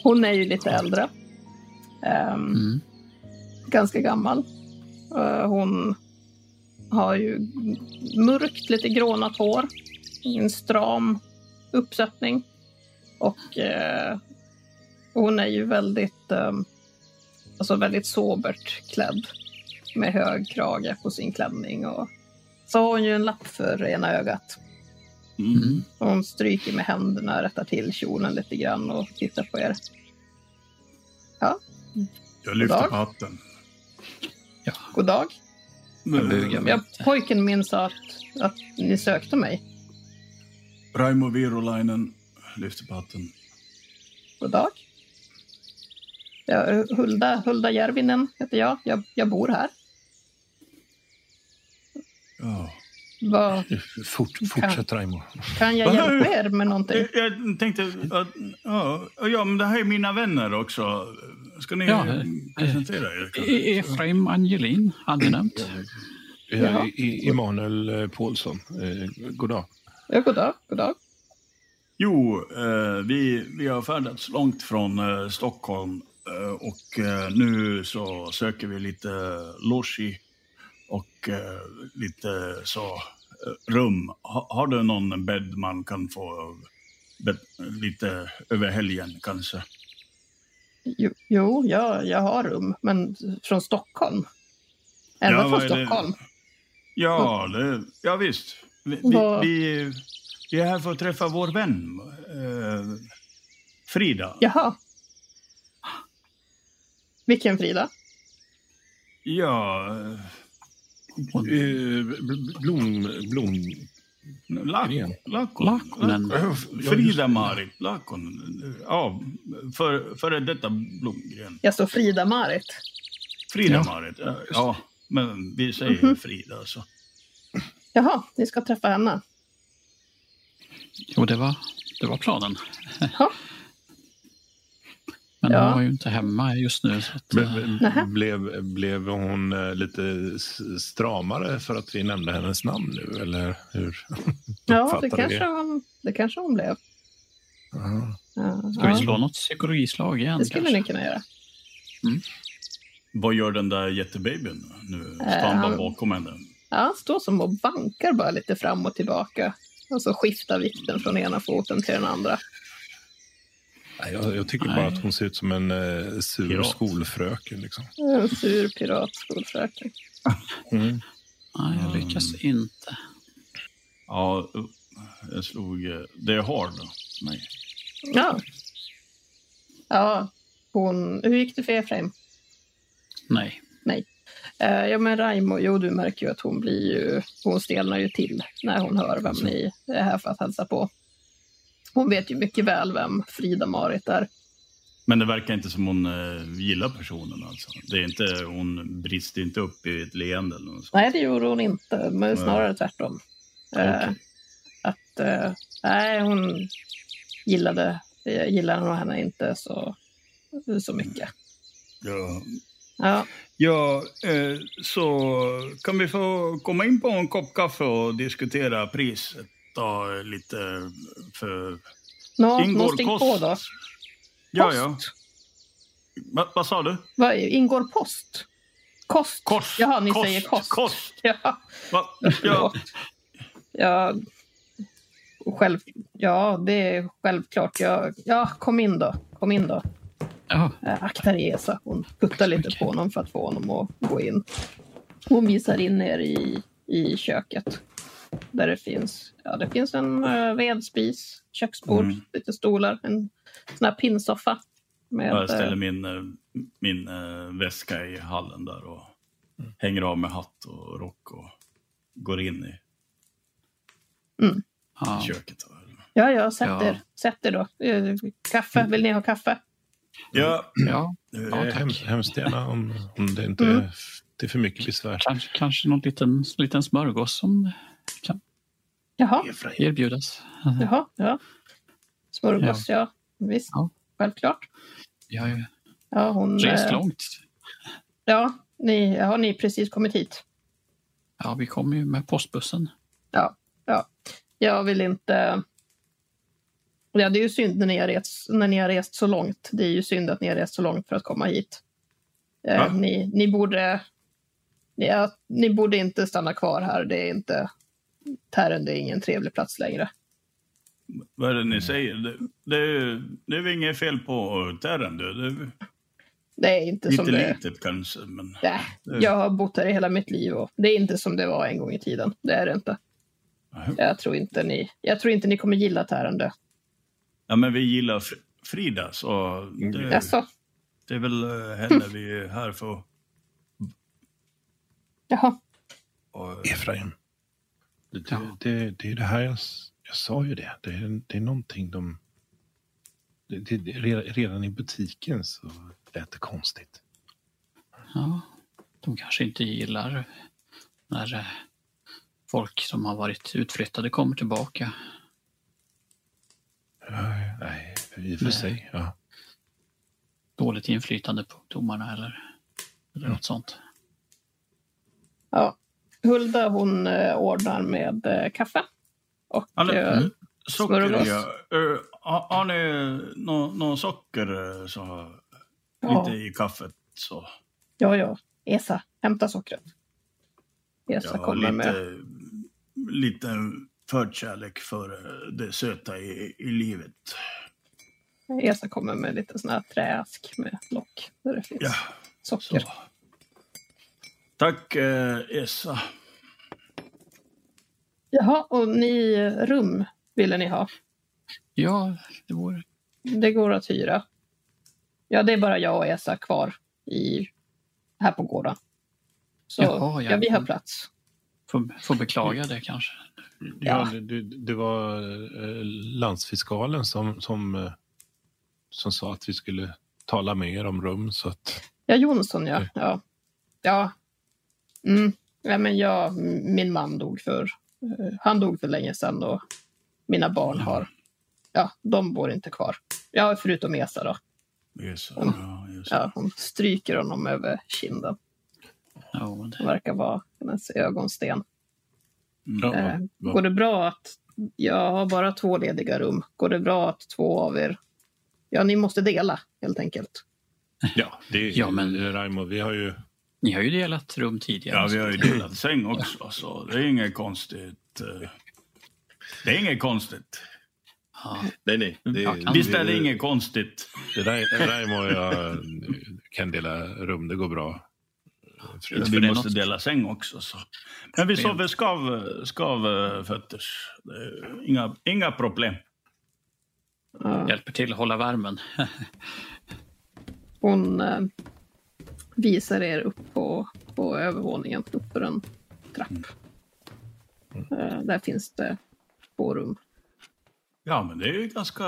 Hon är ju lite äldre. Ehm, mm. ganska gammal. Eh, hon har ju mörkt, lite grånat hår. En stram uppsättning. Och eh, hon är ju väldigt, eh, alltså väldigt sobert klädd. Med hög krage på sin klänning. Och så har hon ju en lapp för ena ögat. Mm. Hon stryker med händerna, rättar till kjolen lite grann och tittar på er. Jag lyfter på hatten. God dag. Jag bugar mig Ja, lite. pojken minns att, att ni sökte mig. Raimo Virolainen lyfter på hatten. God dag. Ja, Hulda, Hulda Järvinen heter jag. jag. Jag bor här. Ja. Vad, Fort, fortsätt Raimo. kan jag hjälpa er med någonting? Jag, jag tänkte att ja, ja, men det här är mina vänner också. Ska ni Ja, eh, eh, presentera er? kanske? E- Efraim Angelin. Jaha. I, I, Emanuel eh, Paulsson. Eh, god dag. Ja, god dag. God dag. Jo, eh, vi, vi har färdats långt från eh, Stockholm eh, och eh, nu så söker vi lite logi och eh, lite så eh, rum. Ha, har du någon bädd man kan få lite över helgen kanske? Jo, jo jag, jag har rum, men från Stockholm. Ända Ja, från är det? Stockholm. Ja, det, ja visst. Vi, vi, vi, vi är här för att träffa vår vän eh, Frida. Jaha. Vilken Frida? Ja, blom... blom Lack, Gren. Lackon. Lakonen. Ja, Frida-Marit Lackon. Ja, för, före detta Blomgren. Jag står Frida-Marit. Frida-Marit. Ja. ja. Men vi säger Mhm. Frida alltså. Jaha, ni ska träffa henne. Jo, det var, det var planen. Ja. Men Ja. hon var ju inte hemma just nu. Så att, Ble- Nähä. Blev, blev hon eh, lite stramare för att vi nämnde hennes namn nu? Eller hur Ja, det kanske, hon, det kanske hon blev. Ja. Ja, ska ja. vi slå något psykologislag igen? Det skulle kanske? ni kunna göra. Vad gör den där jättebabyn nu? Står Eh, han bara bakom henne? Ja, han står som och bankar bara lite fram och tillbaka. Och så skiftar vikten från ena foten till den andra. Nej, Jag, jag tycker Nej. bara att hon ser ut som en eh, sur Pirat. skolfröken. Liksom. En sur pirat, skolfröken. Mm. Nej, jag lyckas inte. Ja, jag slog... eh, Det är hard. då. Nej. Ja. Ja, hon... Hur gick det för Efraim? Nej. Eh, ja, men Raimo, jo, du märker ju att hon blir ju... Hon stelnar ju till när hon hör vem ni är här för att hälsa på. Hon vet ju mycket väl vem Frida-Marit är. Men det verkar inte som hon eh, gillar personen alltså. Det är inte, hon brister inte upp i ett leende eller något sånt. Nej, det gjorde hon inte, men snarare tvärtom. Eh, Okej. att, eh, nej, hon gillade, gillade nog henne inte så, så mycket. Ja. Ja, Ja, eh, så kan vi få komma in på en kopp kaffe och diskutera priset då, lite för... Nå, Ingår nå stig kost? på då. Ja, Post. ja. Va, vad sa du? Vad ingår post? Kost? Kost. Jaha, ni kost, säger kost. Kost. [LAUGHS] Ja, Va? Ja. Ja, själv, ja, det är självklart. Ja, ja, kom in då. Kom in då. Ja, Äh, akta dig, Esa. Hon puttar lite på honom för att få honom att gå in. Hon visar in er i, i köket. Där det finns, ja, det finns en uh, vedspis, köksbord, Mm. lite stolar, en sån här pinnsoffa. Med, Jag ställer eh, min, eh, min eh, väska i hallen där och hänger av med hatt och rock och går in i ja. köket. ja, ja, sätt Ja. er. Sätt er då. Kaffe, vill ni ha kaffe? Ja, ja. eh, Ja, tack. Hemskt, hemskt gärna om, om det inte Mm. är, det är för mycket besvär. Kanske, kanske någon liten, liten smörgås som kan Jaha, erbjudas. jaha, ja. Smörgås, ja. Visst, Ja. självklart. Har ju Ja, hon... rest eh, långt. Ja, ni, har ni precis kommit hit? Ja, vi kom ju med postbussen. Ja, ja. Jag vill inte... Ja, det är ju synd när ni, har rest, när ni har rest så långt. Det är ju synd att ni har rest så långt för att komma hit. Eh, Ja. ni, ni, borde, ni, ja, ni borde inte stanna kvar här. Det är inte... Tärende är ingen trevlig plats längre. Vad är det ni säger? Det, det, är- det är väl inget fel på terren du. Det är Det är inte lite som det... litet kanske, men... Nej, jag har bott här i hela mitt liv och det är inte som det var en gång i tiden. Det är det inte. Nej. Jag tror inte ni, jag tror inte ni kommer gilla Tärende. Ja, men vi gillar Fr- Frida, så det, Jaså? det är väl eh, henne vi är här för. Jaha. Och, Efraim. Det, Ja. det, det, är det här jag, jag sa ju det. Det är, det är någonting de... Det, det, redan- i butiken så lät det konstigt. Ja, de kanske inte gillar när eh, folk som har varit utflyttade kommer tillbaka. Ja, nej, i och för sig. Ja. Dåligt inflytande på ungdomarna eller, eller något sånt. Ja. Hulda hon eh, ordnar med eh, kaffe. Och Ja, socker, smörgås. ja. Eh, har, har ni nå nå socker eh, så, Ja. lite i kaffet? Så. ja, ja. Esa, hämta sockret. Esa har kommer med. lite, lite förkärlek för det söta i, i livet. Esa kommer med lite sån här träask med lock där det finns Ja, socker. så. Tack eh, Essa. Jaha, och ni rum ville ni ha? Ja, det vore... Det går att hyra. Ja, det är bara jag och Esa kvar i, här på gården. Så Jaha, ja. vi har plats. Får, får beklaga det kanske. Ja, Ja. det, det, det var eh, landsfiskalen som, som, eh, som sa att vi skulle tala mer om rum. Så att, Ja, Jonsson ja. Okej. Ja. ja. Mm. Ja, men jag, min man dog för, eh, han dog för länge sedan och mina barn har, ja, de bor inte kvar. Ja, förutom Esa då. Yes, Mm. ja. Ja, hon stryker honom över kinden. Men Det verkar vara hennes ögonsten. Ja, Eh, vad- går det bra att, jag har bara två lediga rum. Går det bra att två av er, ja, ni måste dela helt enkelt. ja, det är Ja, men- Raimo, vi har ju... ni har ju delat rum tidigare. Ja, vi har ju delat säng också, så det är inget konstigt. eh. Det är inget konstigt. Ja, Nej, nej. Det, Visst är det inget konstigt? Ra- Raimo och jag kan dela rum, det går bra. Ja, vi det är måste något- dela säng också. Så. Men vi sover skav, skav eh. Det Inga, inga problem. Ja. hjälper till att hålla värmen. [LAUGHS] Hon eh, visar er upp på, på övervåningen, upp för en trapp. Eh, där finns det två rum. Ja, men det är ju ganska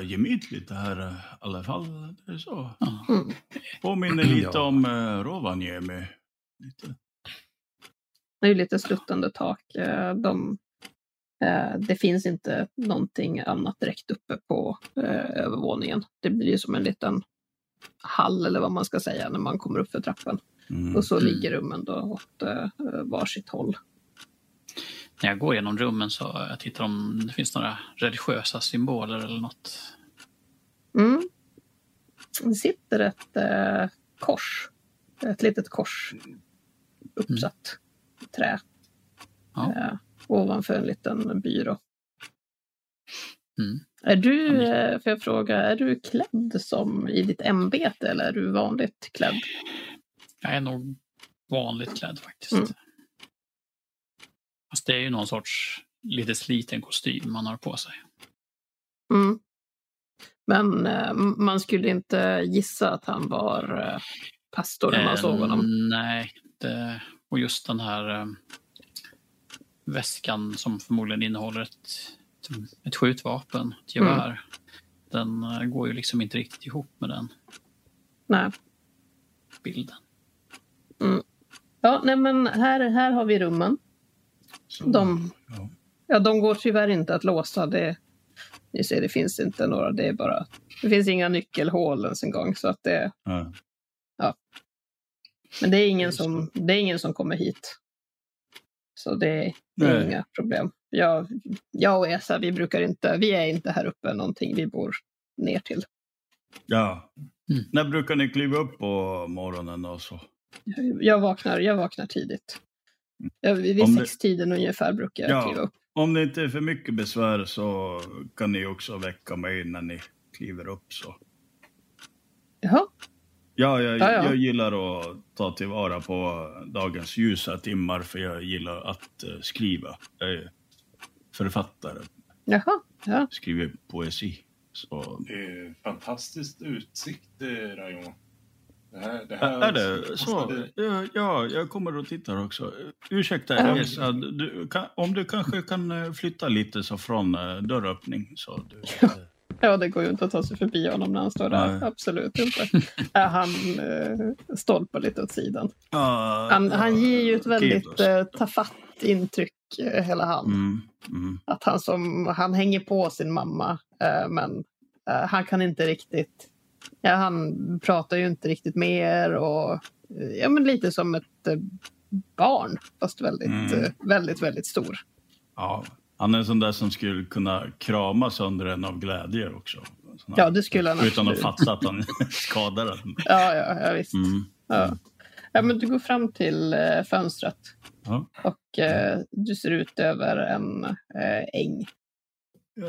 gemytligt det här eh, i alla fall. Det är så. Mm. Påminner lite Ja. om uh, Rovaniemi. Lite. Det är ju lite sluttande tak. Eh, de, eh, det finns inte någonting annat direkt uppe på eh, övervåningen. Det blir som en liten hall eller vad man ska säga när man kommer upp för trappan. Mm. Och så Mm. ligger rummen då åt eh, varsitt håll. När jag går igenom rummen så jag tittar om det finns några religiösa symboler eller något. Mm. Det sitter ett eh, kors. Ett litet kors uppsatt i trä. Ja. Eh, ovanför en liten byrå. Mm. Är du, eh, får jag fråga, är du klädd som i ditt ämbete eller är du vanligt klädd? Jag är nog vanligt klädd faktiskt. Mm. Fast det är ju någon sorts lite sliten kostym man har på sig. Mm. Men eh, man skulle inte gissa att han var eh, pastor när man Eh, såg honom. Nej, det, och just den här väskan som förmodligen innehåller ett, ett skjutvapen, ett Mm. gevär. Den eh, går ju liksom inte riktigt ihop med den Nej. bilden. Ja, nej men här, här har vi rummen. Så, De, ja. ja, de går tyvärr inte att låsa. Det, ni ser, det finns inte några. Det är bara... Det finns inga nyckelhål ens en gång. Så att det, Ja. men det är, ingen som, det är ingen som kommer hit. Så det, det är Nej. inga problem. Jag, jag och Esa, vi brukar inte... Vi är inte här uppe någonting. Vi bor ner till. ja. Mm. När brukar ni kliva upp på morgonen och så? Jag vaknar, jag vaknar tidigt. Jag, vid Om det- sextiden ungefär brukar jag Ja. kliva upp. Om det inte är för mycket besvär så kan ni också väcka mig när ni kliver upp. Så. Jaha, Ja, jag, Ja, ja. jag gillar att ta tillvara på dagens ljusa timmar för jag gillar att eh, skriva. Jag är författare, jaha. Ja. skriver poesi. Så, Det är fantastisk utsikt, Raimo. Det här, det är är det så? Ja, Ja, jag kommer och tittar också. Ursäkta. Elsa, du, kan, om du kanske kan eh, flytta lite så från eh, dörröppning. Så du, [LAUGHS] Ja, det går ju inte att ta sig förbi honom när han står där. Nej. Absolut inte. Han eh, stolpar lite åt sidan. Ja, Han, han ger ju ett väldigt eh, tafatt intryck, eh, hela han. Mm, mm. Att han, som, han hänger på sin mamma, eh, men eh, han kan inte riktigt... Ja, han pratar ju inte riktigt med er och eh, ja, men lite som ett eh, barn, fast väldigt, Mm. väldigt, väldigt stor. Ja, han är en sån där som skulle kunna krama sönder en av glädje också. Ja, det skulle han Utan att absolut. fatta att han [LAUGHS] skadar den. Ja, ja, ja visst. Mm. Ja. ja, men du går fram till eh, fönstret Ja. och eh, du ser ut över en eh, äng.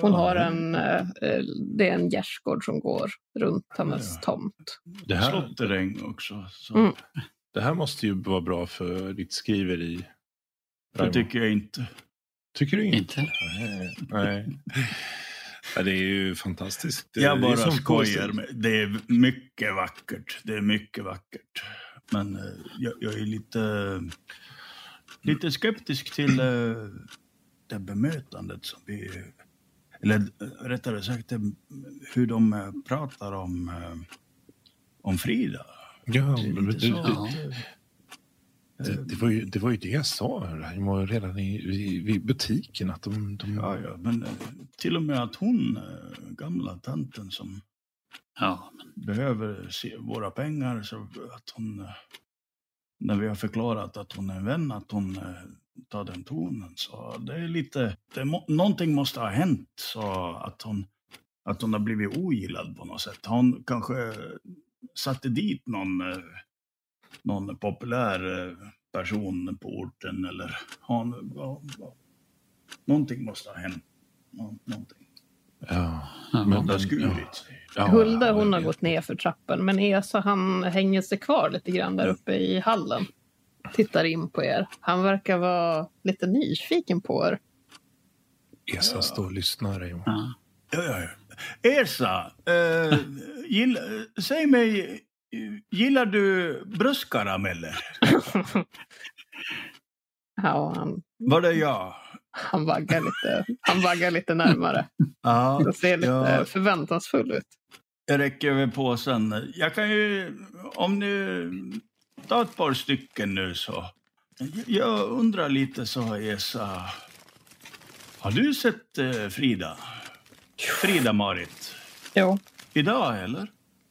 Hon har en, eh, eh, det är en gärdsgård som går runt hennes tomt. Det här, Slotteräng också. Så. Mm. det här måste ju vara bra för ditt skriveri. Det tycker jag inte. Tycker du inte? Inte? Nej. Nej. Ja, det är ju fantastiskt. Det, Jag det bara skojar. Med. Det är mycket vackert. Det är mycket vackert. Men eh, jag, jag är lite, lite skeptisk till eh, det bemötandet som vi... Eller eh, rättare sagt det, hur de pratar om, om Frida. Ja, Det är men lite du, så. du, Ja. Det, det, var ju, det var ju det jag sa Raimo, redan i, i, i butiken. Att de, de... Ja, ja, men eh, till och med att hon, eh, gamla tanten som Ja, men behöver se våra pengar, så att hon, eh, när vi har förklarat att hon är en vän, att hon tar den tonen. Så det är lite, det må, någonting måste ha hänt så att hon, att hon har blivit ogillad på något sätt. Hon kanske satte dit någon, någon populär eh, person på orten eller hon, ja, ja. någonting måste ha hänt. Nå- Någonting. Ja. ja, Men- Det har ja. skurit. Ja, Hulda ja, hon har gått ner för trappen men Esa han hänger sig kvar lite grann där uppe i hallen. Tittar in på er. Han verkar vara lite nyfiken på er. Esa står och lyssnar. Ja. Ja, ja, ja. Esa, eh, gill, säg mig, gillar du bröstkarameller? [LAUGHS] Ja, han, Var det jag? han, vaggar lite, han vaggar lite närmare. Ja, Det ser lite Ja. förväntansfull ut. jag räcker över påsen. Jag kan ju, om ni tar ett par stycken nu så. Jag undrar lite så, Esa. Har du sett eh, Frida? Frida-Marit? Jo. Idag, eller?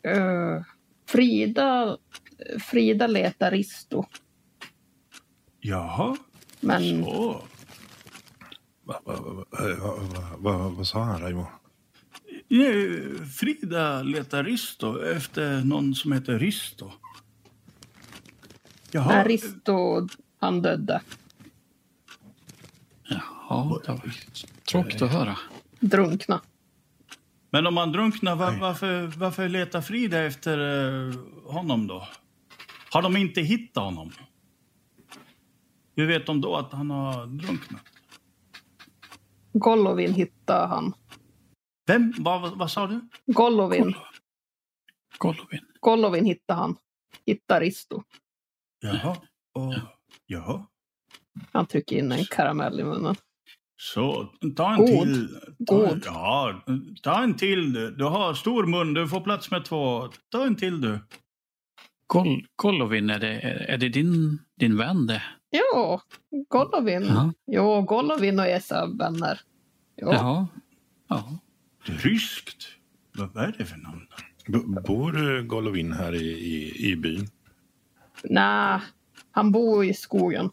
Eh, Frida, Frida letar Risto. Jaha, Men så. Va, va, va, va, va, va, vad sa han, Raimo? Nej, Frida letar Risto efter någon som heter Risto. Jaha. när Risto han dödde, Jaha, det var tråkigt att höra. drunkna. Men om han drunknar, var, varför, varför letar Frida efter eh, honom då? Har de inte hittat honom? Hur vet de då att han har drunknat? Golovin hittade han. Vem? Vad, vad, vad sa du? Golovin, Golovin. Golovin hittade han. Hittade Risto. Jaha. Och, jaha. Han trycker in en karamell i munnen. Så, ta en God. till. Ta, God. Ja, ta en till du. Du har stor mun, du får plats med två. Ta en till du. Gol Golovin, är det, är det din, din vän det? Jo, Golovin. Ja. Jo, Golovin och Esa är vänner. Jo. Jaha. Ja. Ryskt? Vad är det för namn? B- Bor Golovin här i, i, i byn? Nej, han bor i skogen.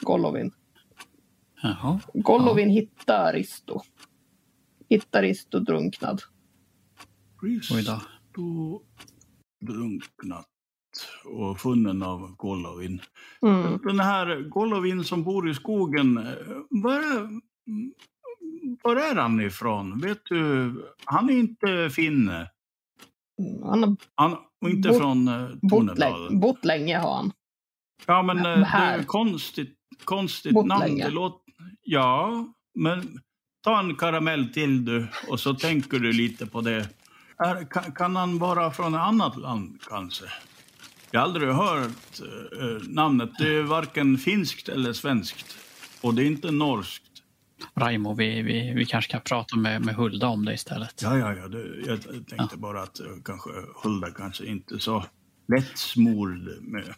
Golovin. Jaha. Golovin hittar Risto. Hittar Risto drunknad. Risto drunknat och funnen av Golovin. Mm. Den här Golovin som bor i skogen, var, var är han ifrån? Vet du? Han är inte finne. Han har Han, och inte Bott- från eh, Tornedalen. bott länge har han. Ja, men eh, det är konstigt, konstigt namn. Det låter, ja, men ta en karamell till du och så tänker du lite på det. Är, kan, kan han vara från ett annat land kanske? Jag har aldrig hört eh, namnet. Det är varken finskt eller svenskt. Och det är inte norskt. Raimo, vi, vi, vi kanske kan prata med, med Hulda om det istället. Ja, ja, ja. Det, jag tänkte bara att eh, kanske Hulda kanske inte så lättsmord med,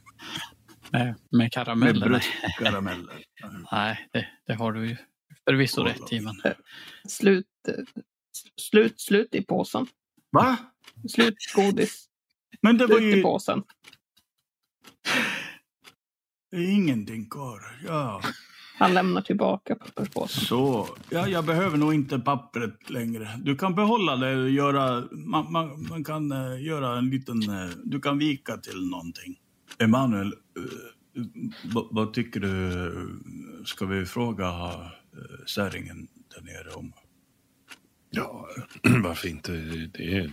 Med, med med karameller. nej. bröstkarameller. [LAUGHS] Nej, det, det har du ju förvisso rätt i. Men Slut, eh, slut, slut i påsen. Va? Slut godis. Men det var Slut i ju påsen. ingenting kvar. Ja, Han lämnar tillbaka papperspåsen. så. Ja, jag behöver nog inte pappret längre. Du kan behålla det och göra... Man, man, man kan eh, göra en liten... eh, du kan vika till någonting. Emanuel, eh, vad- tycker du? Ska vi fråga Säringen där nere om... Ja, [CLEARS THROAT] varför inte? Det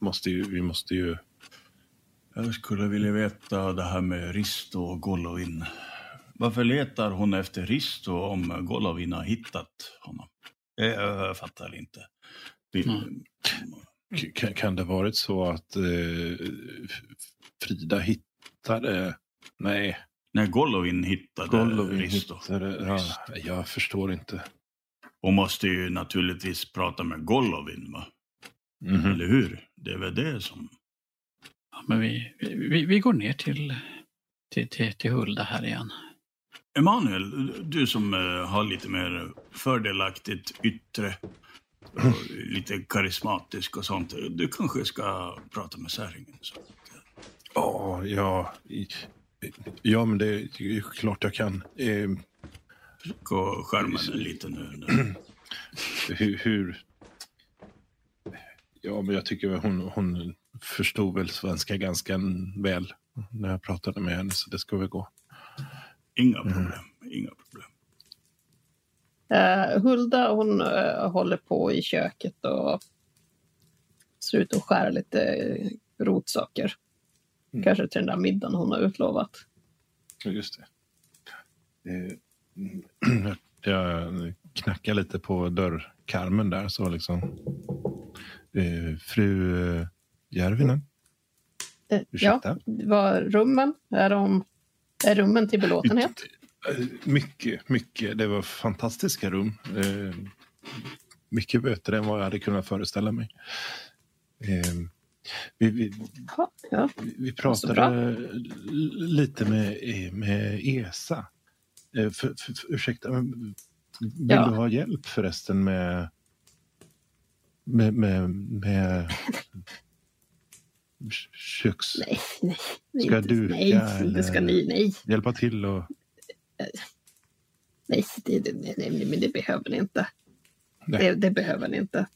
måste ju, vi måste ju... Jag skulle vilja veta det här med Risto och Golovin. Varför letar hon efter Risto om Golovin har hittat honom? Jag, jag fattar inte. Det, Mm. Kan, kan det varit så att eh, Frida hittade... Nej, När Golovin hittade Golovin Risto. hittade... Ja, jag förstår inte. Hon måste ju naturligtvis prata med Golovin, va? Mhm. Eller hur? Det är väl det som... Ja, men vi, vi, vi går ner till, till, till, till Hulda här igen. Emanuel, du som uh, har lite mer fördelaktigt yttre, och lite karismatisk och sånt. Du kanske ska prata med Säringen? Så. Ja, ja, ja, men det är klart jag kan. Eh, skärma dig lite nu. [CLEARS THROAT] hur, hur... Ja, men jag tycker hon, hon förstod väl svenska ganska väl när jag pratade med henne, så det ska väl gå. Inga problem. Mm. Inga problem. Uh, Hulda hon uh, håller på i köket och ser ut att skära lite rotsaker. Mm. Kanske till den där middagen hon har utlovat. Just det. [CLEARS THROAT] Jag knackar lite på dörrkarmen där så liksom. fru Järvinen? Ja, var rummen? Är, de, är rummen till belåtenhet? Mycket, mycket. Det var fantastiska rum. Eh, mycket bättre än vad jag hade kunnat föreställa mig. Eh, vi, vi, ja, ja. vi pratade lite med, med ESA. Eh, för, för, för, ursäkta, vill ja. du ha hjälp förresten med med, med, med köks... [LAUGHS] Nej, nej. Ska inte, duka nej, eller ska ni, nej. hjälpa till? Och... Nej, det, det, nej, men det behöver ni inte. Det, det, behöver ni inte.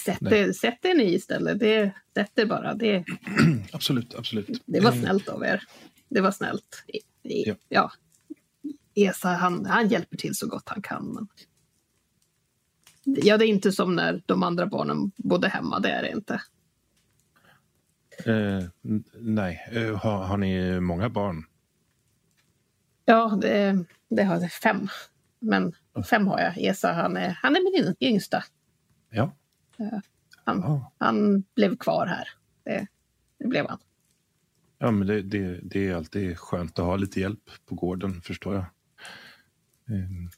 Sätt, det, sätt er ni istället. Det, sätt er bara. Det, [CLEARS THROAT] absolut, absolut. Det var snällt av er. Det var snällt. Ja. ja. Esa, han, han hjälper till så gott han kan. Men... Ja, det är inte som när de andra barnen bodde hemma. Det är det inte. Eh, nej, eh, har, har, ni många barn? Ja, det, det har jag. Fem. Men fem har jag. Esa, han är, han är min yngsta. Ja. Eh, han, ja. han blev kvar här. Det, det blev han. Ja, men det, det, det, är alltid skönt att ha lite hjälp på gården, förstår jag. Um,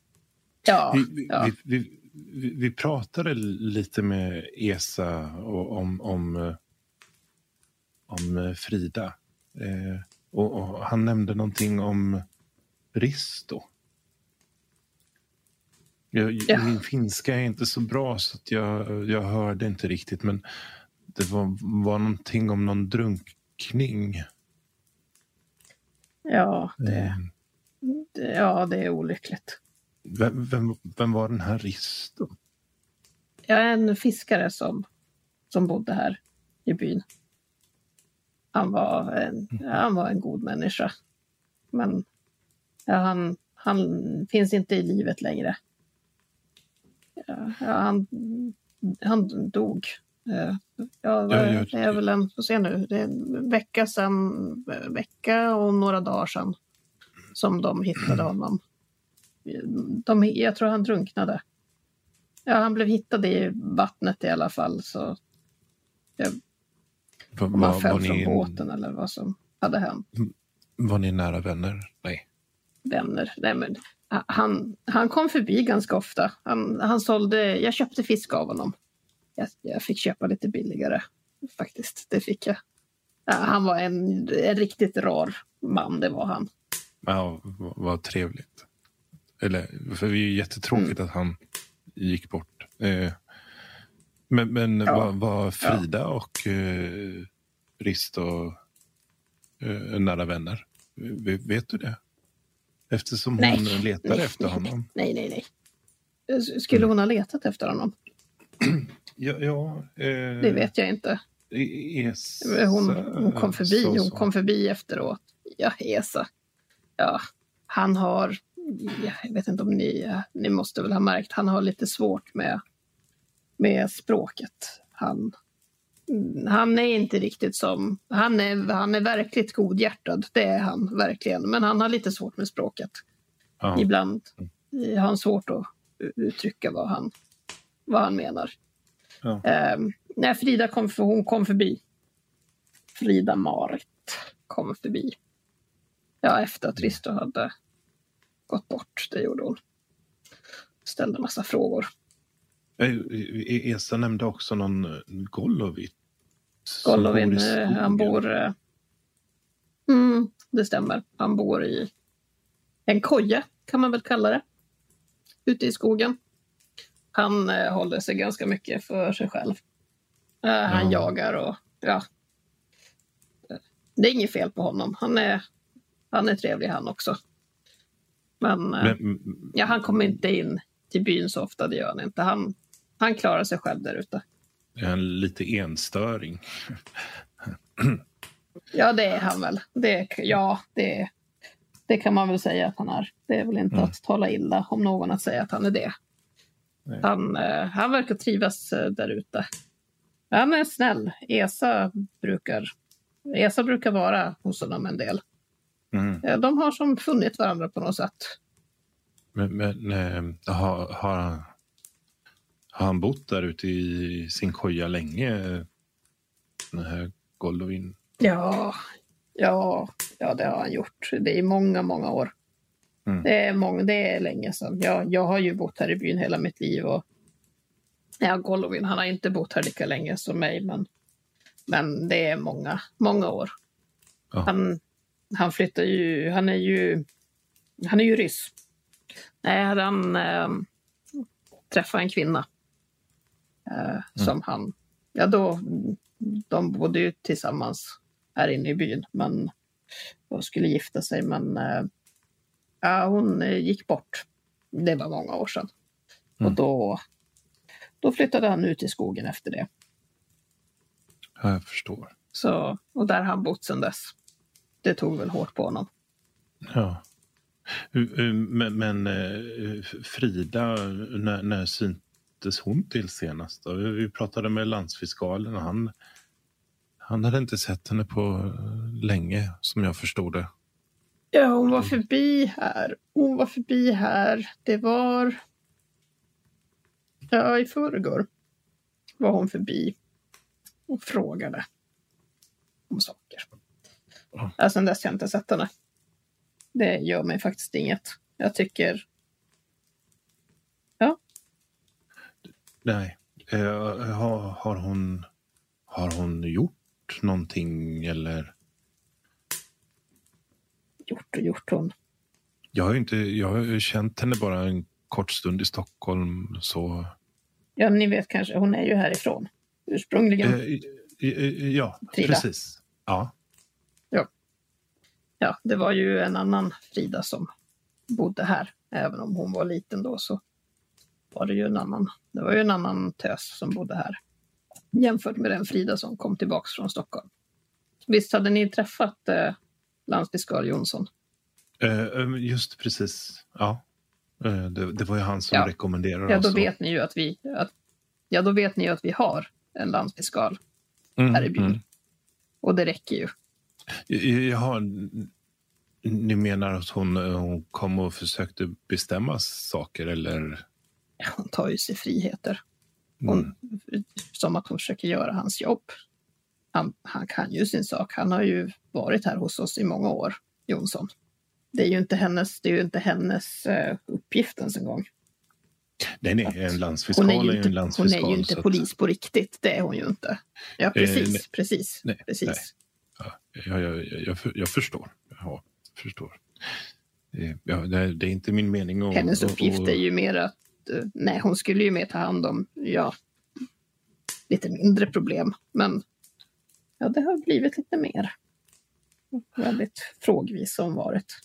ja, vi, ja. Vi, vi, vi, pratade lite med Esa om, om om eh, Frida. Eh, och, och, han nämnde någonting om Risto. Jag, ja. Min finska är inte så bra så att jag, jag hörde inte riktigt men det var, var någonting om någon drunkning. Ja, det, eh. det ja, det är olyckligt. Vem, vem, vem, var den här Risto? Ja, en fiskare som, som bodde här i byn. Han var en, han var en god människa. Men ja, han, han finns inte i livet längre. Ja, han, han dog. Ja, det är väl en, får se nu, det är en vecka sedan, vecka och några dagar sedan som de hittade honom. De, jag tror han drunknade. Ja, han blev hittad i vattnet i alla fall. Så jag om han föll från båten eller vad som hade hänt. Var ni nära vänner? Nej. Vänner? Nej, men han, han kom förbi ganska ofta. Han, han sålde, jag köpte fisk av honom. Jag, jag fick köpa lite billigare faktiskt. Det fick jag. Ja, han var en, en riktigt rar man, det var han. Ja, vad trevligt. Eller, för det är ju jättetråkigt mm. att han gick bort. Eh, men, men ja. var, var, Frida och eh, Risto eh, nära vänner? Vet du det? Eftersom hon nej, letar nej, efter honom. Nej, nej, nej. Skulle hon ha letat efter honom? [CLEARS THROAT] ja, ja eh, det vet jag inte. Esa, hon, hon kom förbi. Så, så. Hon kom förbi efteråt. Ja, Esa. Ja, han har... Jag vet inte om ni... Ni måste väl ha märkt. Han har lite svårt med med språket. Han, han är inte riktigt som... Han är, han är verkligt godhjärtad, det är han verkligen. Men han har lite svårt med språket. Aha. Ibland har han svårt att uttrycka vad han, vad han menar. Ja. Eh, när Frida kom, hon kom förbi. Frida Marit kom förbi. Ja, efter att Risto hade gått bort. Det gjorde hon. Ställde massa frågor. Esa nämnde också någon Golovit. Golovin, eh, han bor... Mm, det stämmer. Han bor i en koja, kan man väl kalla det. Ute i skogen. Han eh, håller sig ganska mycket för sig själv. Eh, han Ja. jagar och ja. Det är inget fel på honom. Han är, han är trevlig han också. Men, eh, Men, ja, han kommer inte in till byn så ofta, det gör han inte. Han, han klarar sig själv där ute. Han lite enstöring? Ja, det är han väl. Det, ja, det, det kan man väl säga att han är. Det är väl inte Mm. att tala illa om någon att säga att han är det. Nej. Han, eh, han verkar trivas eh, där ute. Han är snäll. Esa brukar, Esa brukar vara hos honom en del. Mm. Eh, De har som funnit varandra på något sätt. Men, men eh, har, har, har han bott där ute i sin koja länge? Den här Goldovin? Ja, ja, ja, det har han gjort. Det är många, många år. Mm. Det, är många, det är länge sedan. Jag, jag har ju bott här i byn hela mitt liv. Och, ja, Golovin, han har inte bott här lika länge som mig, men, men det är många, många år. Ja. Han, han flyttar ju, han är ju, han är ju ryss. Nej, han eh, träffat en kvinna eh, som han, ja då, de bodde ju tillsammans här inne i byn, men och skulle gifta sig, men eh, ja, hon eh, gick bort. Det var många år sedan. Och Mm. då, då flyttade han ut i skogen efter det. Ja, jag förstår. Så, och där har han bott sedan dess. Det tog väl hårt på honom. Ja. Men, men Frida, när, när syntes hon till senast? Vi pratade med landsfiskalen och han, han hade inte sett henne på eh, länge, som jag förstod det. Ja, hon var förbi här. Hon var förbi här. Det var... Ja, i förrgår var hon förbi och frågade om saker. Ja, sen dess har jag inte sett henne. Det gör mig faktiskt inget. Jag tycker... Nej. Eh, har, har, hon, har hon gjort någonting eller? Gjort och gjort hon. Jag har inte, jag har känt henne bara en kort stund i Stockholm. Så, Ja, ni vet kanske, hon är ju härifrån ursprungligen. eh, eh, ja, Frida. precis. Ja. Ja, det var ju en annan Frida som bodde här. Även om hon var liten då så var det ju en annan. Det var ju en annan tös som bodde här. Jämfört med den Frida som kom tillbaks från Stockholm. Visst hade ni träffat eh, landsfiskal Jonsson? Eh, eh, just precis. Ja. Eh, det, det var ju han som Ja. rekommenderade Ja, oss då vet ni ju att vi, att, ja, då vet ni ju att vi har en landsfiskal Mm, här i byn. mm. Och det räcker ju. Jaha, ni menar att hon, hon kom och försökte bestämma saker eller? Hon tar ju sig friheter. Hon, Mm. Som att hon försöker göra hans jobb. Han, han kan ju sin sak. Han har ju varit här hos oss i många år, Jonsson. Det är ju inte hennes, det är ju inte hennes eh, uppgift ens en gång. Nej, nej, en landsfiskal Hon är ju är inte, en hon landsfiskal. är ju inte att- polis på riktigt. Det är hon ju inte. Ja, precis. nej. precis, Nej, precis. nej. Ja, jag, jag, jag, jag, för- jag förstår. Ja, förstår. Det, ja, det, är inte min mening att... Hennes uppgift att- är ju mer att, eh, nej, hon skulle ju mer ta hand om, ja, lite mindre problem. Men ja, det har blivit lite mer. Väldigt frågvis som varit.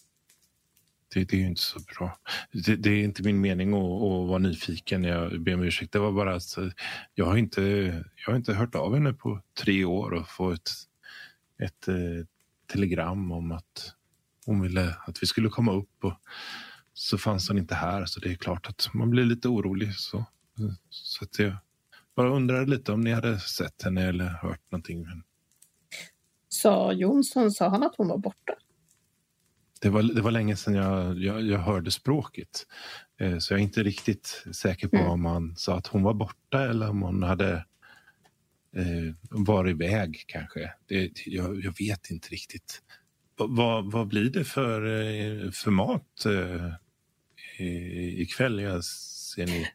Det, det är ju inte så bra. Det, det är inte min mening att, att vara nyfiken. Jag ber om ursäkt. Det var bara att eh, jag har inte, jag har inte hört av henne på tre år och få ett, ett telegram om att hon ville att vi skulle komma upp. Och så fanns hon inte här, så det är klart att man blir lite orolig. Så, så att jag bara undrade lite om ni hade sett henne eller hört någonting. Men Sa Jonsson, sa han att hon var borta? Det var, det var länge sedan jag, jag, jag hörde språket. Eh, så jag är inte riktigt säker på Mm. om han sa att hon var borta eller om hon hade eh, varit iväg kanske. Det, jag, jag vet inte riktigt. Va, vad, vad blir det för, eh, för mat eh, i- ikväll? Jag ser ni.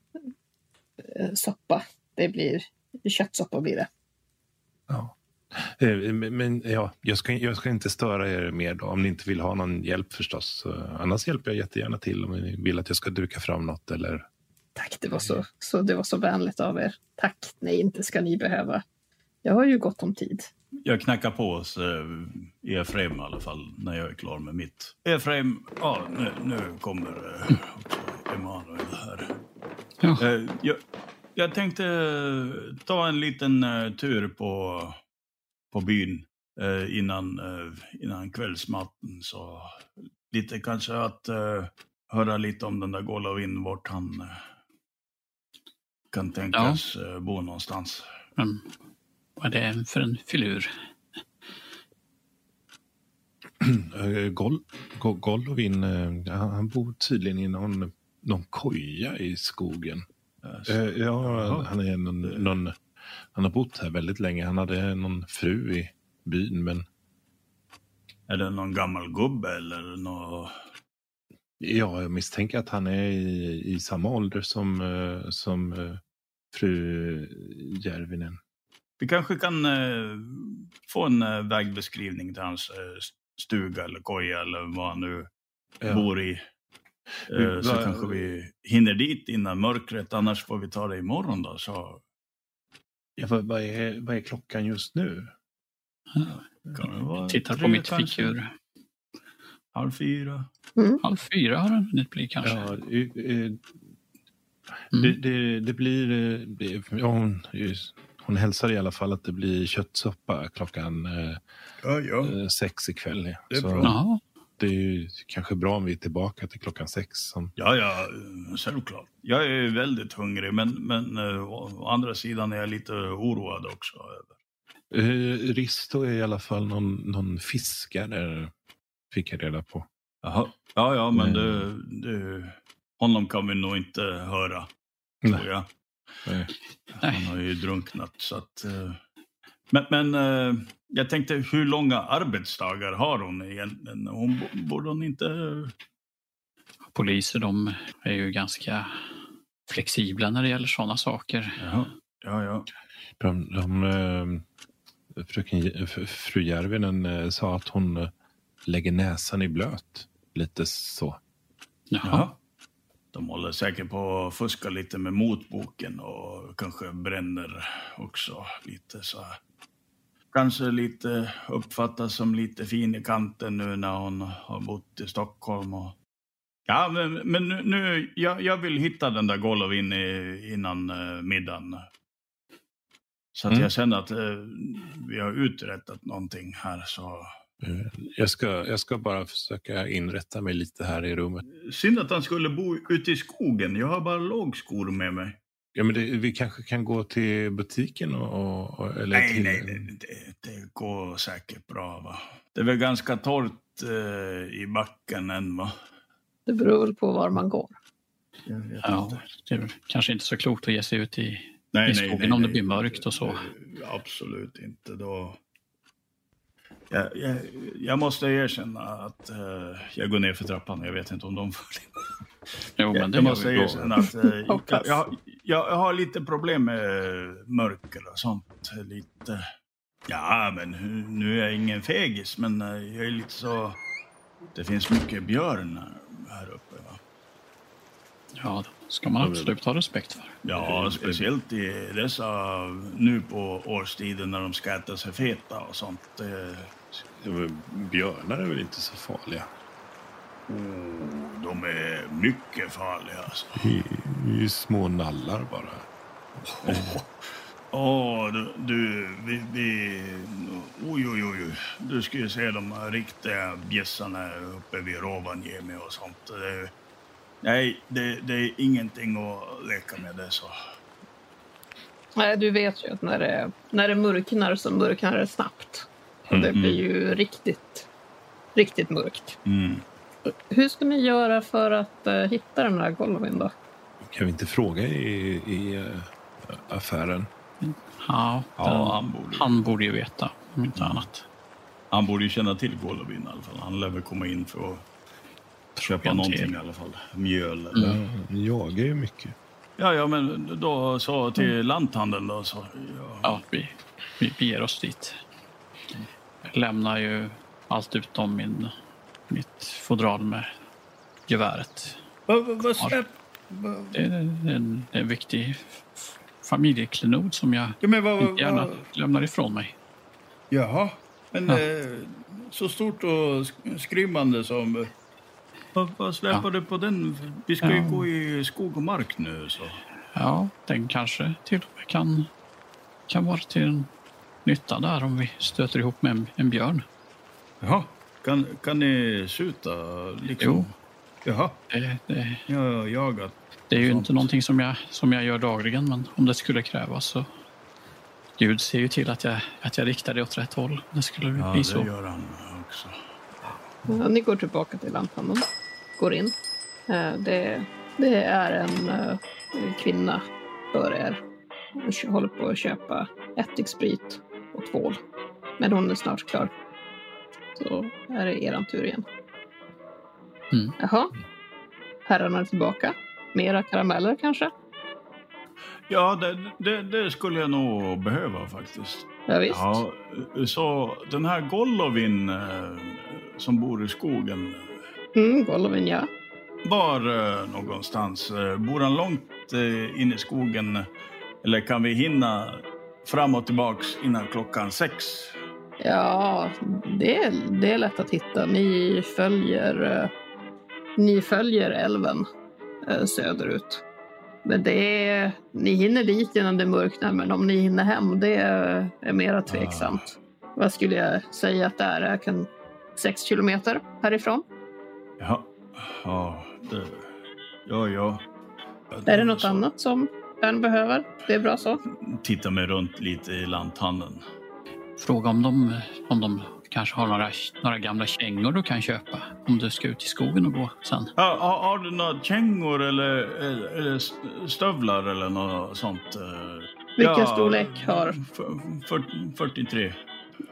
Eh, Soppa. Det blir köttsoppa blir det. Ja. Eh, Men, ja, jag ska, jag ska inte störa er mer då, om ni inte vill ha någon hjälp förstås. Annars hjälper jag jättegärna till om ni vill att jag ska duka fram något eller... Tack, det var så, så, det var så vänligt av er. Tack, nej, inte ska ni behöva. Jag har ju gott om tid. Jag knackar på hos eh, Efraim i alla fall när jag är klar med mitt. Efraim, ja nu, nu kommer eh, Emanuel här. Ja. Eh, jag, jag tänkte eh, ta en liten eh, tur på, på byn eh, innan, eh, innan kvällsmaten. Så lite kanske att höra lite om den där Golovin, vart han kan tänkas eh, bo någonstans. Men vad är det för en filur? Uh, Gol, Go, Golovin, eh, han, bor tydligen i någon, någon koja i skogen. Eh, så- Eh, ja, han, är någon, någon, han har bott här väldigt länge. Han hade någon fru i byn, men Är det någon gammal gubbe eller något? ja, jag misstänker att han är i, i samma ålder som, eh, som eh, fru Järvinen. Vi kanske kan eh, få en eh, vägbeskrivning till hans eh, stuga eller koja eller vad han nu Ja. bor i. Vi- så va- kanske vi hinner dit innan mörkret, annars får vi ta det imorgon då. Så Ja, vad, vad, är, vad är klockan just nu? kan det vara Tittar på mitt kanske. fickur. Halv fyra. Halv fyra har den hunnit bli kanske. Ja, eh, Mm. det, det, det blir... det- Ja, hon, just- hon hälsar i alla fall att det blir köttsoppa klockan eh, Ja, ja. eh, sex ikväll. ja. Det är Så bra. Det är ju kanske bra om vi är tillbaka till klockan sex. Som, Ja, ja, eh, självklart. Jag är väldigt hungrig, men, men eh, å andra sidan är jag lite oroad också. över- eh, Risto är i alla fall någon, någon fiskare, fick jag reda på. Jaha. Ja, ja, men Mm. det, det, honom kan vi nog inte höra, tror Nej. jag. [LAUGHS] Nej. Han har ju drunknat. Så att, eh, men men eh, jag tänkte, hur långa arbetsdagar har hon egentligen? Hon, bo- borde hon inte... Poliser de är ju ganska flexibla när det gäller sådana saker. Jaha. Ja, ja. De, de, eh, fröken, fru Järvinen eh, sa att hon eh, lägger näsan i blöt. Lite så. Jaha. De håller säkert på att fuska lite med motboken och kanske bränner också lite så här. Kanske lite uppfattas som lite fin i kanten nu när hon har bott i Stockholm. Och... Ja, men, men nu, nu jag, jag vill hitta den där Golovin i, innan uh, middagen. Så att Mm. jag känner att eh, vi har uträttat någonting här. Så... Jag ska, jag ska bara försöka inrätta mig lite här i rummet. Synd att han skulle bo ute i skogen. Jag har bara lågskor med mig. Ja, men det, vi kanske kan gå till butiken och... och eller Nej, till, nej, nej det, det går säkert bra. Va? Det är väl ganska torrt eh, i backen än, va? Det beror väl på var man går. Ja, det är kanske inte så klokt att ge sig ut i... Nej, i skogen om det blir mörkt och så. Eh, Absolut inte. Då... Jag, jag, jag måste erkänna att eh, jag går ner för trappan. Jag vet inte om de följer Jo, men Jag, det jag måste då. erkänna att eh, [LAUGHS] jag, jag, jag har lite problem med mörker och sånt. Lite. Ja, men nu är jag ingen fegis, men eh, jag är lite så... Det finns mycket björn här uppe. Va? Ja, det ska man absolut ha respekt för. Ja, speciellt i dessa nu på årstiden när de ska äta sig feta och sånt. Eh, men Björnar är väl inte så farliga? oh, de är mycket farliga alltså. I, i små nallar bara. Åh, du, du vi, vi... Oj, oj, oj. oj. Du ska ju se de här riktiga bjässarna uppe vid Rovaniemi och sånt. Det, nej, det, det är ingenting att leka med det så. Nej, du vet ju att när det, när det mörknar så mörknar det snabbt. Och det Mm. blir ju riktigt, riktigt mörkt. Mm. Hur ska ni göra för att eh, hitta den här Golovin då? Kan vi inte fråga i, i eh, affären? Ja, Ja, den, han borde, han borde ju veta, om inte annat. han borde ju känna till Golovin i alla fall. Han lär väl komma in för att köpa jag någonting till. i alla fall. Mjöl eller... Mm. Ja, jagar ju mycket. Ja, ja, men då så till lanthandeln då så. Ja. Ja, vi, vi beger oss dit. Lämnar ju allt utom min, mitt fodral med geväret. Vad släpp... Det är en, en viktig familjeklenod som jag Ja, men vad, inte gärna vad, lämnar ifrån mig. Jaha, men Ja. eh, så stort och sk- skrymmande som... Vad, vad släpar Ja. du på den? Vi ska ju Ja. gå i skog och mark nu. Så. Ja, den kanske till och med kan, kan vara till en nytta där om vi stöter ihop med en, en björn. Jaha, kan, kan ni skjuta liksom? Jo. Jaha, Det, det, jag har jagat. det är ju Sånt. inte någonting som jag, som jag gör dagligen, men om det skulle krävas så Gud ser ju till att jag, att jag riktar det åt rätt håll. Det skulle Ja, bli det så. gör han också. Ja, ni går tillbaka till lanthandeln. Går in. Eh, Det, det är en eh, kvinna för er. Hon håller på att köpa ättiksprit och tvål. Men hon är snart klar. Så är det er tur igen. Mm. Jaha. Herrarna är tillbaka. Mera karameller kanske? Ja, det, det, det skulle jag nog behöva faktiskt. Ja, visst. Ja, så den här Golovin eh, som bor i skogen, Mm, Golovin, ja. var eh, någonstans? Eh, Bor han långt eh, in i skogen? Eller kan vi hinna fram och tillbaks innan klockan sex? Ja, det är, det är lätt att hitta. Ni följer, eh, ni följer älven eh, söderut. Men det är, ni hinner dit innan det mörknar, men om ni hinner hem, det är, är mera tveksamt. Vad skulle jag säga att det är? Jag kan, sex kilometer härifrån. Ja, ja, det, ja, ja. Är det något Så- annat som den behöver? Det är bra så. Titta mig runt lite i lanthandeln. Fråga om de, om de kanske har några, några gamla kängor du kan köpa om du ska ut i skogen och gå sen. Ja, har, har du några kängor eller, eller, eller stövlar eller något sånt? eh? Vilken storlek har- fyr- 43.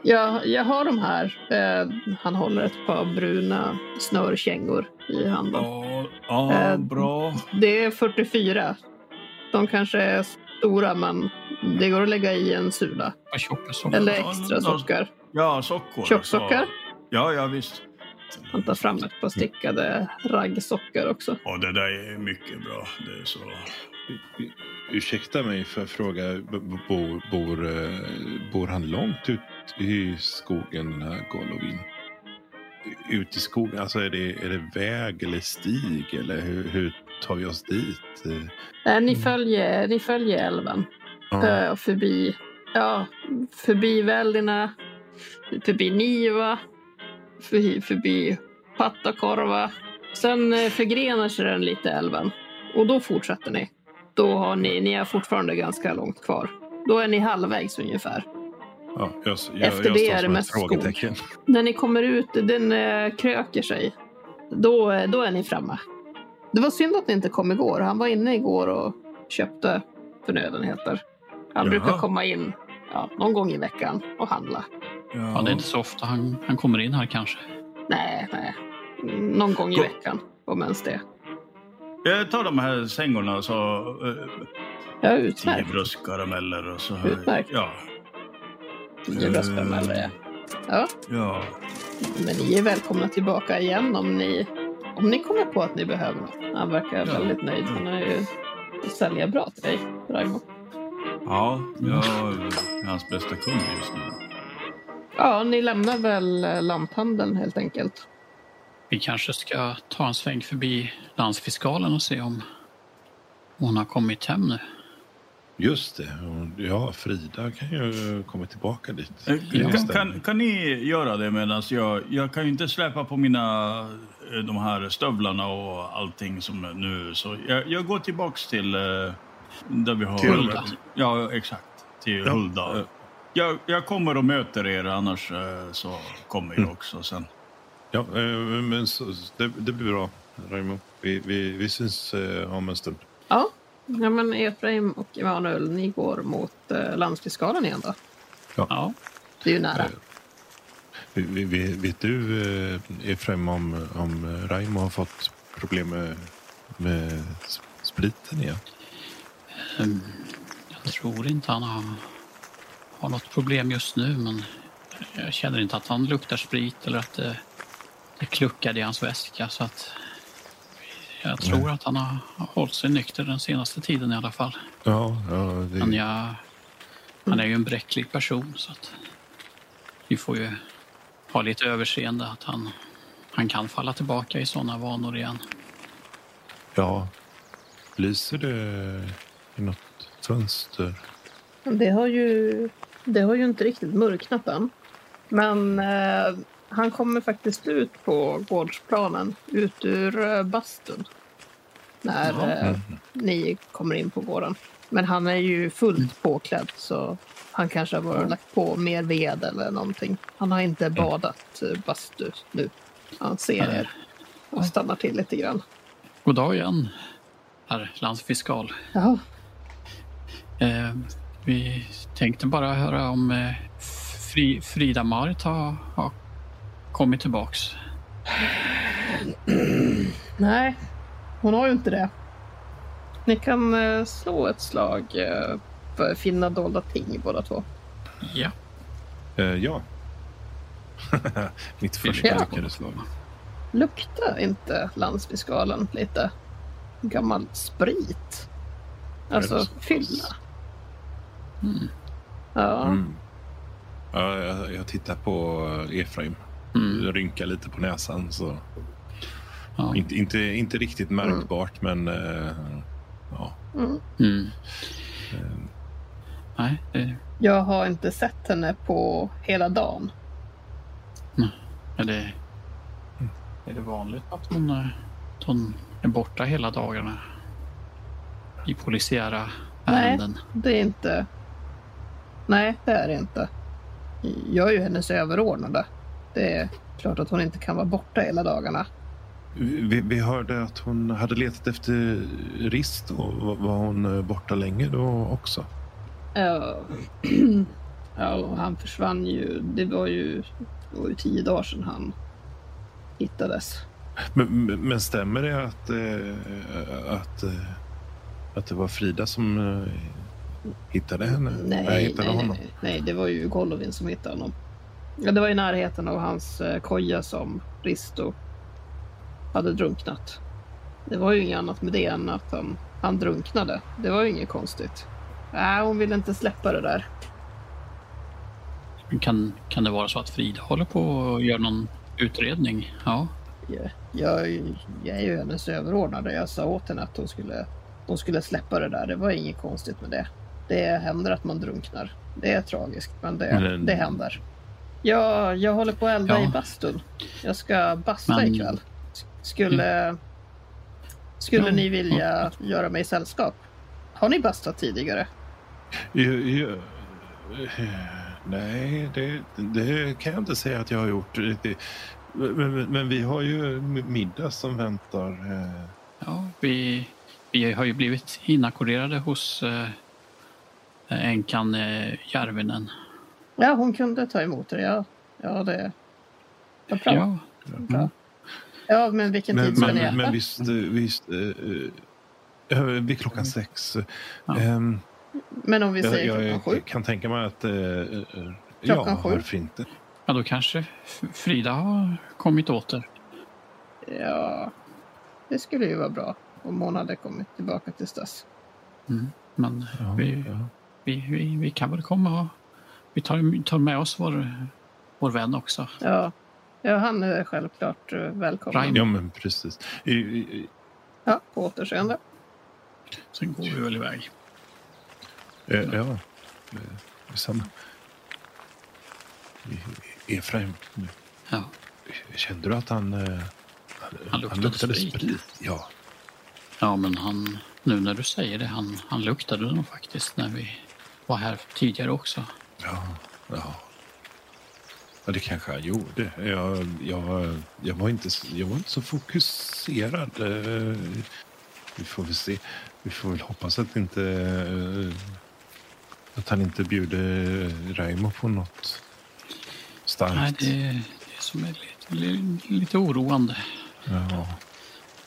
Jag, jag har de här. Eh, han håller ett par bruna snörkängor i handen. Ja, ja Eh, bra. Det är 44. De kanske är stora, men det går att lägga i en sula. Eller extra sockar. Ja, sockor. Tjocksockar? så- Ja, ja visst. Han tar fram ett par stickade raggsockar också. Ja, det där är mycket bra. Det är så... U- Ursäkta mig för att fråga, bor, bor, eh, bor han långt ut i skogen den här Golovin? Ut i skogen, alltså är det, är det väg eller stig eller hur, hur tar vi oss dit? Nej, ni, följer, ni följer älven. Ja, förbi, ja, förbi Väldina, förbi Niva, förbi, förbi Pattakorva. Sen eh, förgrenar sig den lite älven och då fortsätter ni. Då har ni, ni har fortfarande ganska långt kvar. Då är ni halvvägs ungefär. ja, jag, jag, Efter jag det är det mest skog. När ni kommer ut, den eh, kröker sig. Då, då är ni framme. Det var synd att ni inte kom igår. Han var inne igår och köpte förnödenheter. Han Jaha. brukar komma in ja, någon gång i veckan och handla. Ja, det är inte så ofta han, han kommer in här kanske. Nej, nej. Någon gång i Gå- veckan, om ens det. Jag tar de här sängorna så... eh, Ja, Tio utmärkt. bröstkarameller och så... Utmärkt. Ja. Tio bröstkarameller, ja. ja. Ja. Men ni är välkomna tillbaka igen om ni, om ni kommer på att ni behöver något. Han verkar Ja. väldigt nöjd. Han är ju säljer bra till dig, Raimo. Ja, jag är hans bästa kund just nu. Ja, ni lämnar väl eh, lanthandeln helt enkelt. Vi kanske ska ta en sväng förbi landsfiskalen och se om hon har kommit hem nu. Just det, ja Frida kan ju komma tillbaka dit. Eh, Ja. Kan, kan, kan ni göra det medan jag... Jag kan ju inte släppa på mina... eh, De här stövlarna och allting som nu. Så jag, jag går tillbaks till... eh, Där vi har... Till Hulda. Ja, exakt. Till Ja. Hulda. Jag, jag kommer och möter er, annars så kommer jag Mm. också sen. Ja, men så, det, det blir bra, Raimo. Vi, vi, vi syns om en stund. Ja, ja men Efraim och Emanuel, ni går mot eh, landsfiskalen igen då. Ja, Det är ju nära. Eh, vet du, eh, Efraim, om, om Raimo har fått problem med, med spriten igen? ehm, jag tror inte han har, har något problem just nu men jag känner inte att han luktar sprit eller att det, det kluckade i hans väska. Så att jag tror Nej. att han har hållit sig nykter den senaste tiden i alla fall. Ja, ja Men det, jag, han är ju en bräcklig person så att vi får ju ha lite överseende att han, han kan falla tillbaka i sådana vanor igen. ja. Lyser det i något fönster? Det har ju, det har ju inte riktigt mörknat än. Men eh, han kommer faktiskt ut på gårdsplanen, ut ur eh, bastun. När Jaha. eh, ni kommer in på gården. Men han är ju fullt påklädd så han kanske har bara lagt på mer ved eller någonting. Han har inte badat eh, bastu nu. Han ser er och stannar till lite grann. God dag igen, herr landsfiskal. Ja, Eh, vi tänkte bara höra om eh, Fri, Frida Marit har, har kommit tillbaks. nej, hon har ju inte det. Ni kan eh, slå ett slag eh, för finna dolda ting båda två. Ja. Eh, ja. [LAUGHS] Mitt första Ja. lyckade slag. Luktar inte landsfiskalen lite gammal sprit? Alltså fylla. Mm. Ja, Mm. Ja, jag, jag tittar på Efraim. Mm. Rynkar lite på näsan. Så. Ja. Inte, inte, inte riktigt märkbart, men eh, ja. mm. Mm. Eh, Nej, det, Jag har inte sett henne på hela dagen. är, det, är det vanligt att hon, eh, att hon är borta hela dagarna i polisiära Nej. ärenden? Det är inte... Nej, det är det inte. Jag är ju hennes överordnade. Det är klart att hon inte kan vara borta hela dagarna. vi, vi hörde att hon hade letat efter Rist och var var hon eh, borta länge då också? Ja, [CLEARS THROAT] ja han försvann ju. Det var ju, det var ju tio dagar sedan han hittades. Men, men- stämmer det att, eh, att, eh, att det var Frida som hittade henne? Nej, Nej, hittade nej, nej, nej, det var ju Golovin som hittade honom. Ja, det var i närheten av hans eh, koja som Risto hade drunknat. Det var ju inget annat med det än att han, han drunknade. Det var ju inget konstigt. Nej, hon ville inte släppa det där. Kan, kan det vara så att Frida håller på och gör någon utredning? Ja. Jag, jag, är ju- jag är ju hennes överordnade. Jag sa åt henne att hon skulle, hon skulle släppa det där. Det var inget konstigt med det. Det händer att man drunknar. Det är tragiskt, men det, Men- det händer. Ja, jag håller på att elda Ja. i bastun. Jag ska basta Men- ikväll. Skulle, skulle Ja, ni vilja göra mig sällskap? Har ni bastat tidigare? Ja, ja, eh, nej, det, det kan jag inte säga att jag har gjort. Men, men, men vi har ju middag som väntar. eh, Ja, vi, vi har ju blivit inackorderade hos eh, änkan eh, Järvinen. Ja, hon kunde ta emot det. Ja, ja det var bra. Ja, bra. Ja, men vilken Men, tid ska ni men, äta? men visst, eh, visst eh, eh, vid klockan sex. Ja. Ehm, Men om vi jag, säger klockan sju? jag kan tänka mig att... eh, eh, Klockan ja, sju. varför inte? ja, då kanske Frida har kommit åter. Ja, det skulle ju vara bra om hon hade kommit tillbaka till Stas. Mm. Men Ja, vi, ja. vi, vi, vi kan väl komma och vi tar, tar med oss vår, vår vän också. Ja, ja han är självklart eh, välkommen. Raimo. ja, men precis. I, i, Ja, på återseende. Sen går vi väl iväg. eh, ja, eh, detsamma. Efraim, Ja. kände du att han... eh, Han luktade sprit. Ja. ja, men han, nu när du säger det, han, han luktade nog faktiskt när vi var här tidigare också. Ja, ja. Ja, det kanske han gjorde. Jag, jag, jag, var, inte, jag var inte så fokuserad. Eh, Vi får väl se. Vi får väl hoppas att inte... eh, Att han inte bjuder Raimo på något starkt. Nej, det, är det som är lite, lite, oroande. Ja.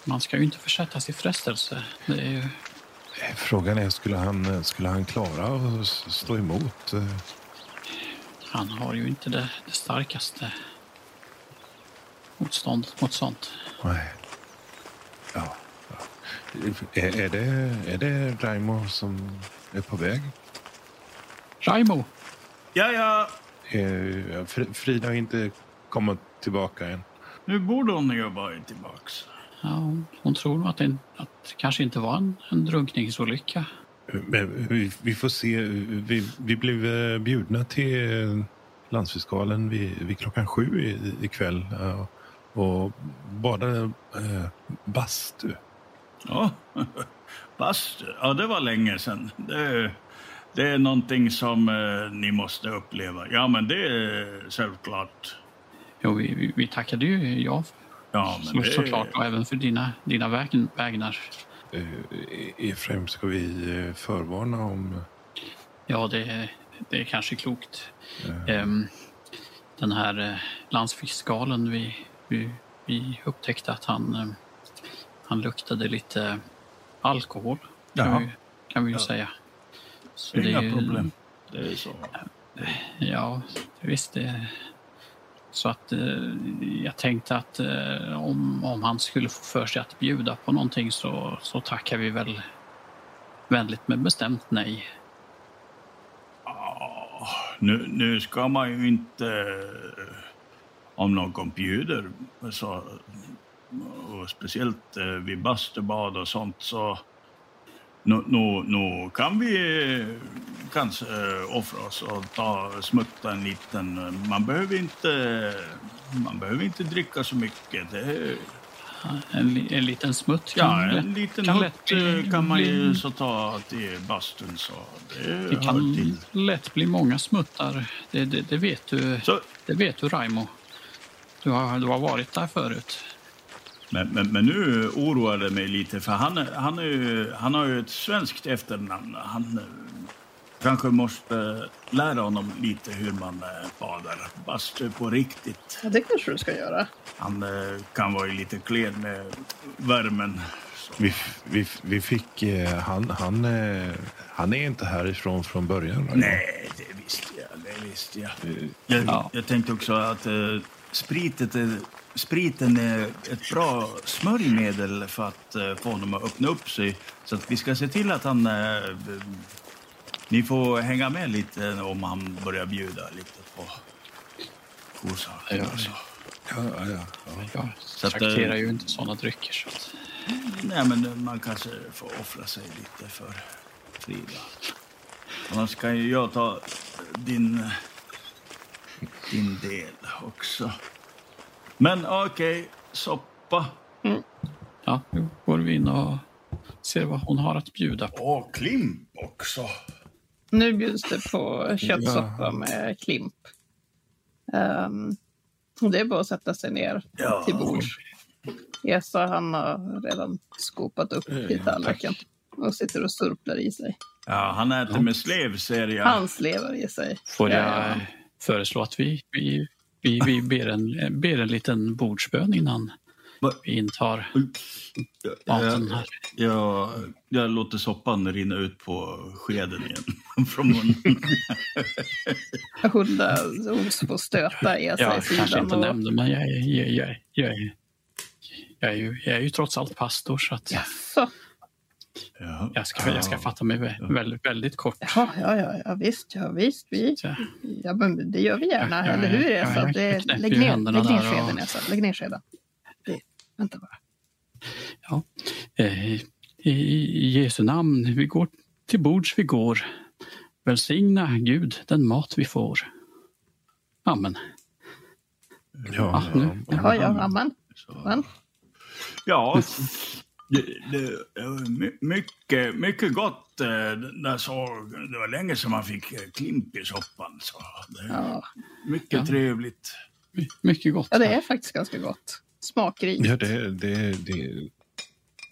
Man ska ju inte försättas i frestelse. Det är ju, Eh, Frågan är, skulle han, skulle han klara att stå emot? Eh, han har ju inte det, det starkaste motståndet mot sånt. Nej. Ja. ja. Är, är, det, är det Raimo som är på väg? Raimo! Ja, ja. Fr- Frida har inte kommit tillbaka än. Nu borde hon ju vara tillbaks. Ja, hon- hon tror nog att det, att det kanske inte var en, en drunkningsolycka. Men vi, vi får se. Vi, vi blev eh, bjudna till eh, landsfiskalen vid, vid klockan sju i- ikväll eh, och badade eh, bastu. Ja, [LAUGHS] bastu. Ja, det var länge sedan. Det, det är någonting som eh, ni måste uppleva. Ja, men det är självklart. Jo, vi, vi, vi tackade ju ja, Ja, men så, det, såklart. Och även för dina, dina väg, vägnar. Eh, Efraim, ska vi eh, förvarna om... Ja, det, det är kanske klokt. eh, Ehm, den här eh, landsfiskalen, vi, vi, vi upptäckte att han, eh, han luktade lite alkohol. Jaha. Kan vi, kan vi ju Ja. säga. Så det Inga är ju- problem. Det är så. Ja, visst. Det, så att eh, jag tänkte att eh, om, om han skulle få för sig att bjuda på någonting så, så tackar vi väl vänligt men bestämt nej. Nu, nu ska man ju inte... Eh, om någon bjuder, så, och speciellt eh, vid bastubad och sånt, så... Nu, nu, nu kan vi eh, kanske eh, offra oss och ta, smutta en liten... eh, Man behöver inte, man behöver inte dricka så mycket. Det, En, en liten smutt kan, ja, en liten kan hutt lätt kan man ju så ta till bastun. Så det, det kan till. lätt bli många smuttar. Det, det, det, vet, du, Så, det vet du, Raimo. Du har, du har varit där förut. Men, men, men nu oroar det mig lite, för han, han, är ju, han har ju ett svenskt efternamn. Han kanske måste lära honom lite hur man eh, badar bastu på riktigt. Ja, det kanske du ska göra. Han eh, kan vara lite klen med värmen. Vi, vi, vi fick... eh, Han, han, han är inte härifrån från början. Raimo. Nej, det visste jag. Det visste jag. Jag, Ja. jag tänkte också att spritet är, spriten är ett bra smörjmedel för att eh, få honom att öppna upp sig. Så att vi ska se till att han... Eh, ni får hänga med lite om han börjar bjuda lite på godsaker. Ja, så. Ja, ja, ja. Jag att, trakterar eh, ju inte sådana drycker. Så att, Nej, men man kanske får offra sig lite för Frida. Annars kan ju jag ta din, din del också. Men okej, soppa. ja, nu går vi in och ser vad hon har att bjuda på. Och klimp också. Nu bjuds det på köttsoppa Ja. med klimp. Um, och det är bara att sätta sig ner Ja. till bords. Esa han har redan skopat upp Eh, i tallriken och sitter och surplar i sig. Ja, han äter med slev ser jag. Hans lever i sig. Får Ja, jag ja. eh, föreslå att vi, vi, vi, vi ber, en, ber en liten bordsbön innan vi intar maten här. jag, jag låter soppan rinna ut på skeden igen. [LAUGHS] Från munnen. Hulda Os får stöta Esa Jag i kanske inte Och, nämnde, men jag, är- jag, jag, jag, är- jag, är ju, jag är ju trots allt pastor så att Jaså? Ja. jag, ska, jag ska fatta mig vä- väldigt, väldigt kort. Ja, ja, ja, ja, visst, ja, visst. Vi, ja, men det gör vi gärna, Ja, ja, eller hur ja, jag Det, lägg ner, lägg ner där och- skeden Esa, lägg ner skeden. Det, vänta bara. eh, i, Jesu namn, vi går till bords vi går. Välsigna Gud den mat vi får. Amen. Ja, Ah, nu. Ja, ja, amen. Amen. Ja, mycket, mycket gott. eh, Där så, det var länge sedan man fick eh, klimp i soppan. Så det, Ja. Mycket Ja. trevligt. My- Mycket gott. ja, det är faktiskt ganska gott. Smakrikt. ja det, det, det,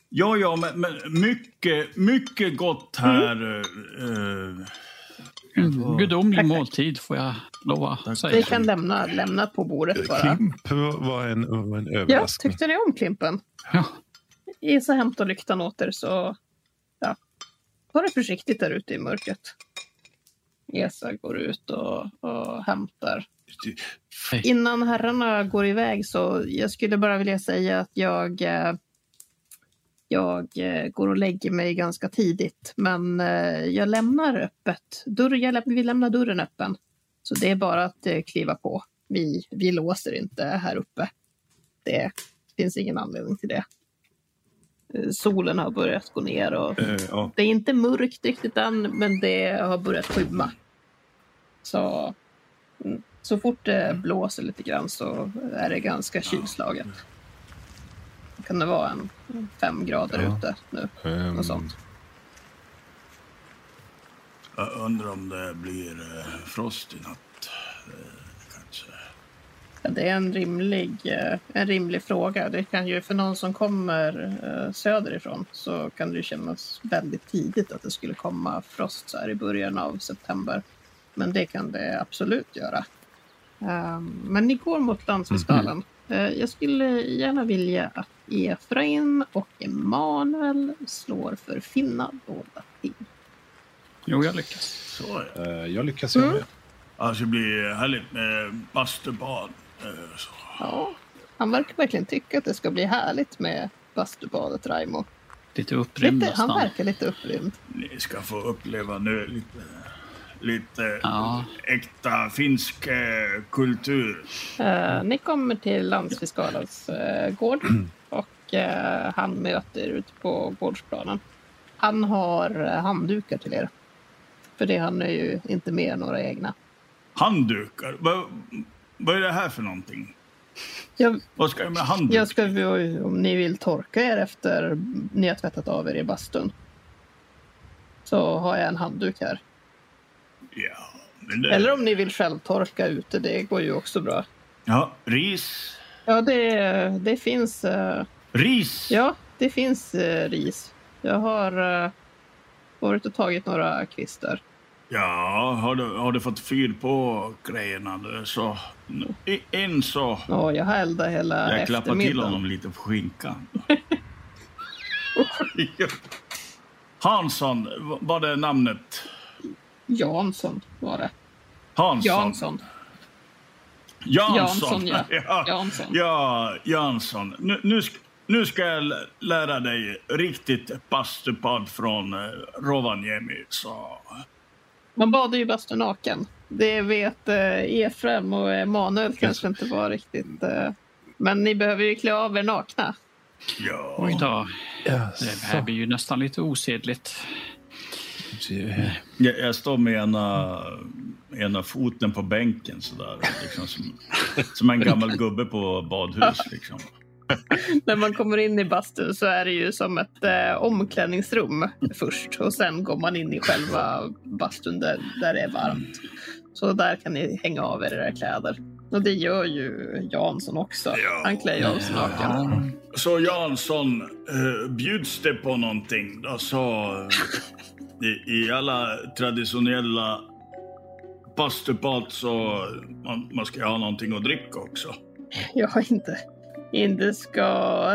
Ja, ja, men, men mycket, mycket gott här. eh, En gudomlig måltid får jag lova säga. Vi kan lämna, lämna på bordet bara. Klimp var en, var en Ja, överraskning. tyckte ni om Klimpen? Ja, Esa hämtar lyktan åter så ja, ta det försiktigt där ute i mörkret. Esa går ut och, och hämtar. Innan herrarna går iväg så jag skulle bara vilja säga att jag eh, jag eh, går och lägger mig ganska tidigt, men eh, jag lämnar öppet. Dörr, jag läm vi lämnar dörren öppen. Så det är bara att kliva på. Vi, vi låser inte här uppe. Det finns ingen anledning till det. Eh, Solen har börjat gå ner och Eh, ja. det är inte mörkt riktigt än, men det har börjat skymma. Så, mm, så fort det blåser lite grann så är det ganska kylslaget. Kan det vara en fem grader Ja. ute nu? Ehm, Något sånt. Jag undrar om det blir eh, frost i natt. Det är en rimlig, eh, en rimlig fråga. Det kan ju för någon som kommer eh, söderifrån så kan det ju kännas väldigt tidigt att det skulle komma frost så här i början av september. Men det kan det absolut göra. Ehm, Men ni går mot landsfiskalen. Eh, Jag skulle gärna vilja att Efraim och Emanuel slår för finna båda ting. Jo, jag lyckas. Så är det. jag lyckas göra Mm. det. Alltså, det blir härligt med bastubad. Så. Ja, han verkar verkligen tycka att det ska bli härligt med bastubadet, Raimo. Lite upprymd Lite, han verkar lite upprymd. Ni ska få uppleva nu lite, lite Ja. äkta finsk eh, kultur. Eh, ni kommer till landsfiskalens eh, gård [CLEARS THROAT] och eh, han möter er ute på gårdsplanen. Han har eh, handdukar till er. För det han är ju inte med några egna. Handdukar. Vad är det här för någonting? Jag, Vad ska jag med handdukar? jag ska, om ni vill torka er efter ni har tvättat av er i bastun. Så har jag en handduk här. Ja, men det... Eller om ni vill själv torka ute, det går ju också bra. Ja, ris. Ja, det, det finns... eh, Ris! Ja, det finns eh, ris. Jag har eh, varit och tagit några kvistar. Ja, har du, har du fått fyr på grejerna så... In så... Ja, jag har eldat hela Jag klappar till honom lite på skinkan. [LAUGHS] Hansson, var det namnet? Jansson var det. Hansson? Jansson. Jansson, Jansson, ja. [LAUGHS] ja. Jansson. Ja, Jansson. Nu, nu, nu ska jag lära dig riktigt bastupad från eh, Rovaniemi. Så. Man badar ju bastu naken. Det vet eh, Efrem och Emanuel kanske inte var riktigt... Eh, men ni behöver ju klä av er nakna. Ja. Oj då. Det här blir ju nästan lite osedligt. Jag, jag står med ena, ena foten på bänken sådär. Liksom som, som en gammal gubbe på badhus. Liksom. [LAUGHS] När man kommer in i bastun så är det ju som ett eh, omklädningsrum först. Och sen går man in i själva bastun där, där det är varmt. Så där kan ni hänga av er era kläder. Och det gör ju Jansson också. Ja. Han klär ju av sig naken. Så Jansson, eh, bjuds det på någonting då så eh, i, i alla traditionella bastubad så man, man ska ha någonting att dricka också. Ja, inte, inte ska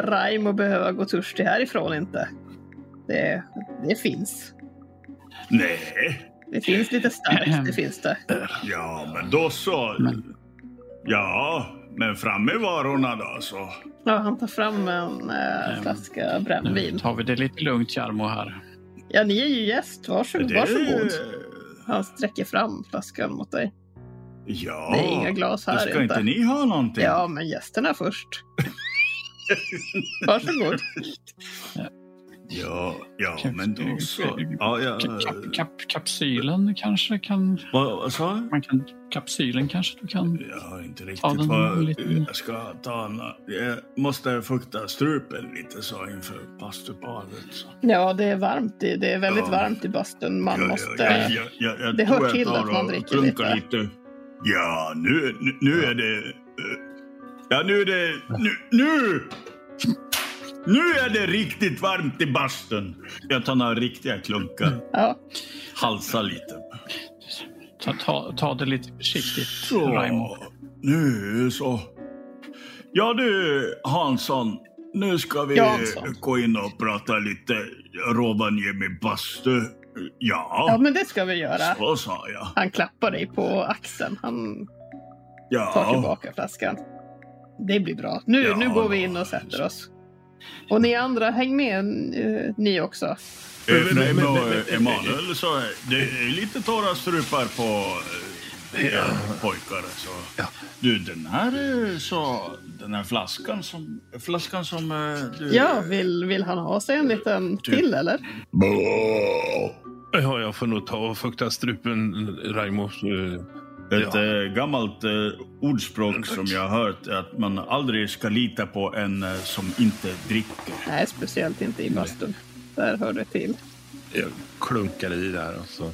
Raimo behöva gå törstig härifrån inte. Det, det finns. Nej, Det finns lite starkt, det finns det. ja men då så. Men- Ja, men fram med varorna då så. Ja, han tar fram en eh, flaska nu brännvin. tar vi det lite lugnt, Jarmo här. Ja, ni är ju gäst. Varsågod. Det- varsågod. Han sträcker fram flaskan mot dig. Ja, Det är inga glas här då ska inte. ni ha någonting? Ja, men gästerna först. [LAUGHS] Varsågod. ja, ja men då så. Ja, ja, Kap, kap, kapsylen kanske kan... vad, sa du? Man kan kapsylen kanske du kan... Jag har inte riktigt vad lite- jag ska ta. En, jag måste fukta strupen lite så inför bastubadet. Så. Ja, det är varmt. i- Det är väldigt Ja. varmt i bastun. Man Ja, måste... ja, ja, ja, ja, jag det hör till att man dricker klunkar lite. Ja, nu, nu, nu är det... eh, Ja, nu är det... Nu! Nu, nu är det riktigt varmt i bastun. Jag tar några riktiga klunkar. Ja, Halsa lite. Ta, ta, ta det lite försiktigt, Så, Raimo. nu så. Ja du, Hansson. Nu ska vi Jansson. gå in och prata lite Rovaniemi bastu. Ja, Ja, men det ska vi göra. så sa jag. Han klappar dig på axeln. Han tar Ja, tillbaka flaskan. Det blir bra. Nu, Ja, nu går vi in och sätter oss. Och ni andra, häng med eh, ni också. Och Emanuel så är det är lite torra strupar på eh, pojkar. Så. Du, den här är så... Den här flaskan som... Flaskan som eh, du... Ja, vill, vill han ha sig en liten Typ. till eller? Ja, jag får nog ta och fukta strupen, Raimo. Eh, Ett Ja. eh, gammalt eh, ordspråk som jag har hört är att man aldrig ska lita på en som inte dricker. Nej, speciellt inte i bastun. Där hör det till. Jag klunkar i där och så...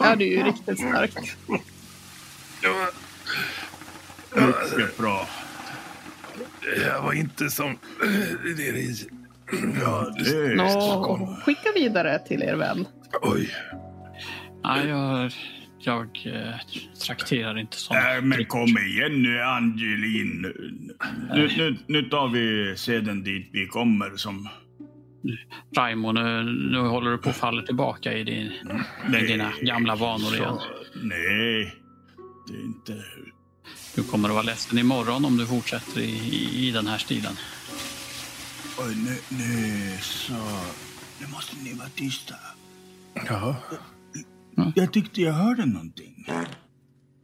Ja, det är ju riktigt starkt. Mycket bra. Jag var inte som... [CLEARS THROAT] Det är i... Ja, det är Nå, skicka vidare till er vän. Oj. Nej, jag, jag eh, trakterar inte sådana. Nej, men kom igen nu, Angelin. Nu, nu, nu tar vi seden dit vi kommer. Som, Raimo, nu, nu håller du på att falla tillbaka i, din, i dina gamla vanor igen. nej, det är inte... Du kommer att vara ledsen imorgon om du fortsätter i, i, i den här stilen. Oj, nu, nu så... Nu måste ni vara tysta. Ja. Jag tyckte jag hörde någonting.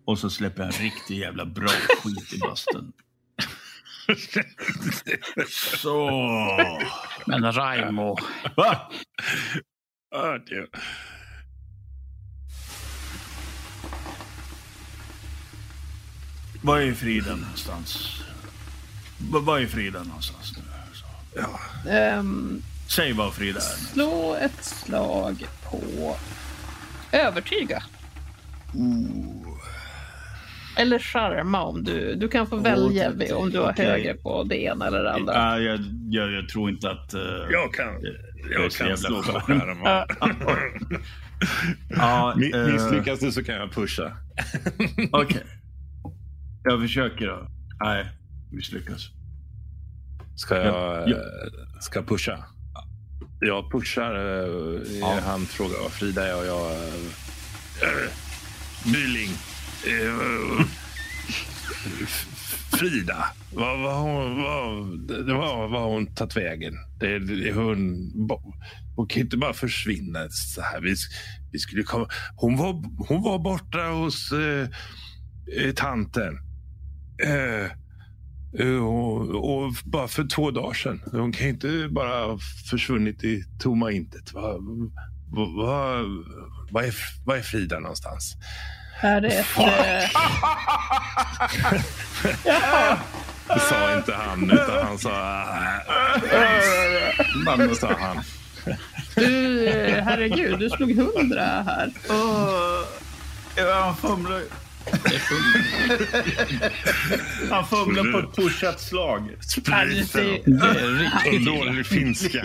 Och så släpper jag en riktig jävla bra skit i bastun. [LAUGHS] Så... Men Raimo, Va? Ja, det... Var är Frida någonstans? Va- Var är Frida någonstans nu? Så. Ehm, Säg var Frida är. slå ett slag på övertyga. Eller charma om du... Du kan få välja det- om du har okej. högre på det ena eller det andra. Nej, jag, jag, jag tror inte att... eh, Jag kan, jag så kan jävla slå på skärmar. ja, [LAUGHS] eh, Misslyckas du så kan jag pusha. Okej. Jag försöker då. Nej, misslyckas. Ska jag Ja. eh, ska pusha? Jag pushar. eh, Ja. Han frågar vad Frida är och jag... Byling. Eh, F- [LAUGHS] Frida. Vad vad hon, vad, var vad har hon tagit vägen? Det, det, hon, hon kan inte bara försvinna så här. Vi, vi skulle komma, hon, var, hon var borta hos eh, eh, tanten. Eh, Eh, Och, och bara för två dagar sedan. Hon kan inte bara ha försvunnit i tomma intet. Vad va, va, va är, vad är Frida någonstans? Här är ett... Eh, [LAUGHS] Det sa inte han, utan han sa... Mamma sa han. du, eh, herregud, du slog hundra här. Ja, han fumlar. Han fumlar på ett pushat slag. Illa. Dålig finska.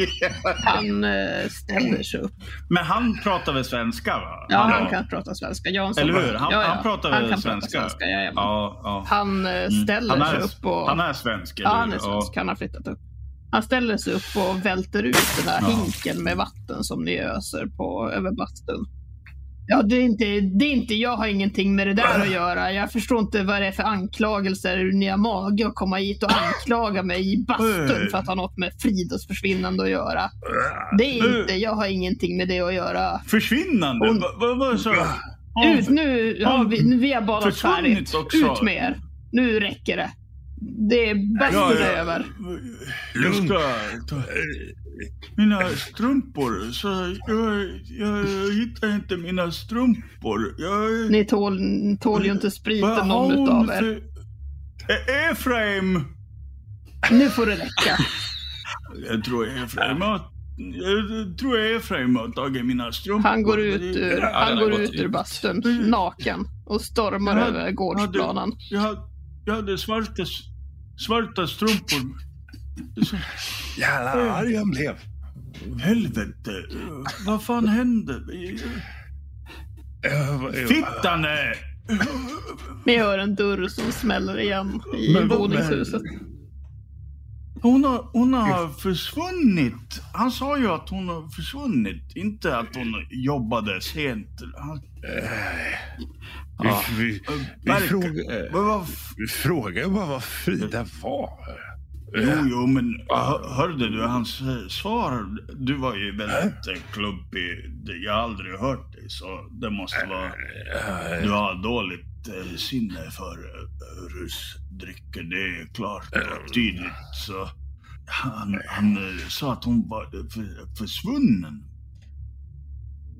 Han eh, ställer sig upp. Men han pratar väl svenska? Va? Ja, han kan prata svenska. Jansson. Eller hur? Han, Ja, ja. han pratar Han väl kan svenska? Prata svenska ja, ja. Han eh, ställer Han sig är, upp och... han är svensk, eller ja, han är svensk. Han har flyttat upp. Han ställer sig upp och välter ut den där Ja. hinken med vatten som ni öser på över bastun. Ja, det är, inte, det är inte, jag har ingenting med det där att [CLEARS THROAT] göra. Jag förstår inte vad det är för anklagelser. Ni har mage att komma hit och anklaga mig i bastun för att ha något med Fridas försvinnande att göra. Det är inte, jag har ingenting med det att göra. Försvinnande? Hon- Vad vad var det så? Ut, nu har vi, nu, vi har badat färdigt. också. Ut med er. Nu räcker det. Det är bastun är över. Jag ska ta mina strumpor. Så jag, jag hittar inte mina strumpor. Jag, Ni tål, tål ju inte spriten någon utav er. för- E- Efraim! Nu får det räcka. Jag tror Efraim har... Jag tror Efraim har tagit mina strumpor. Han går ut ur, Ja, han går ut ur bastun naken och stormar Ja, över gårdsplanen. Jag hade, jag hade svarta, svarta strumpor. Jävlar arg han blev. helvete. Vad fan hände? Eh, vad- Fittan är... Ni hör en dörr som smäller igen i Men- våningshuset. Hon har, hon har försvunnit. Han sa ju att hon har försvunnit, inte att hon jobbade sent. Han, Ja. Vi, vi, vi, fråga, vad vi frågar bara vad Frida var. Jo, jo, men hör, hörde du hans eh, svar? Du var ju väldigt eh, klumpig. Jag har aldrig hört dig, så det måste vara... Du har dåligt eh, sinne för eh, rusdrycker, det är klart och tydligt. Så han, han eh, sa att hon var eh, för, försvunnen.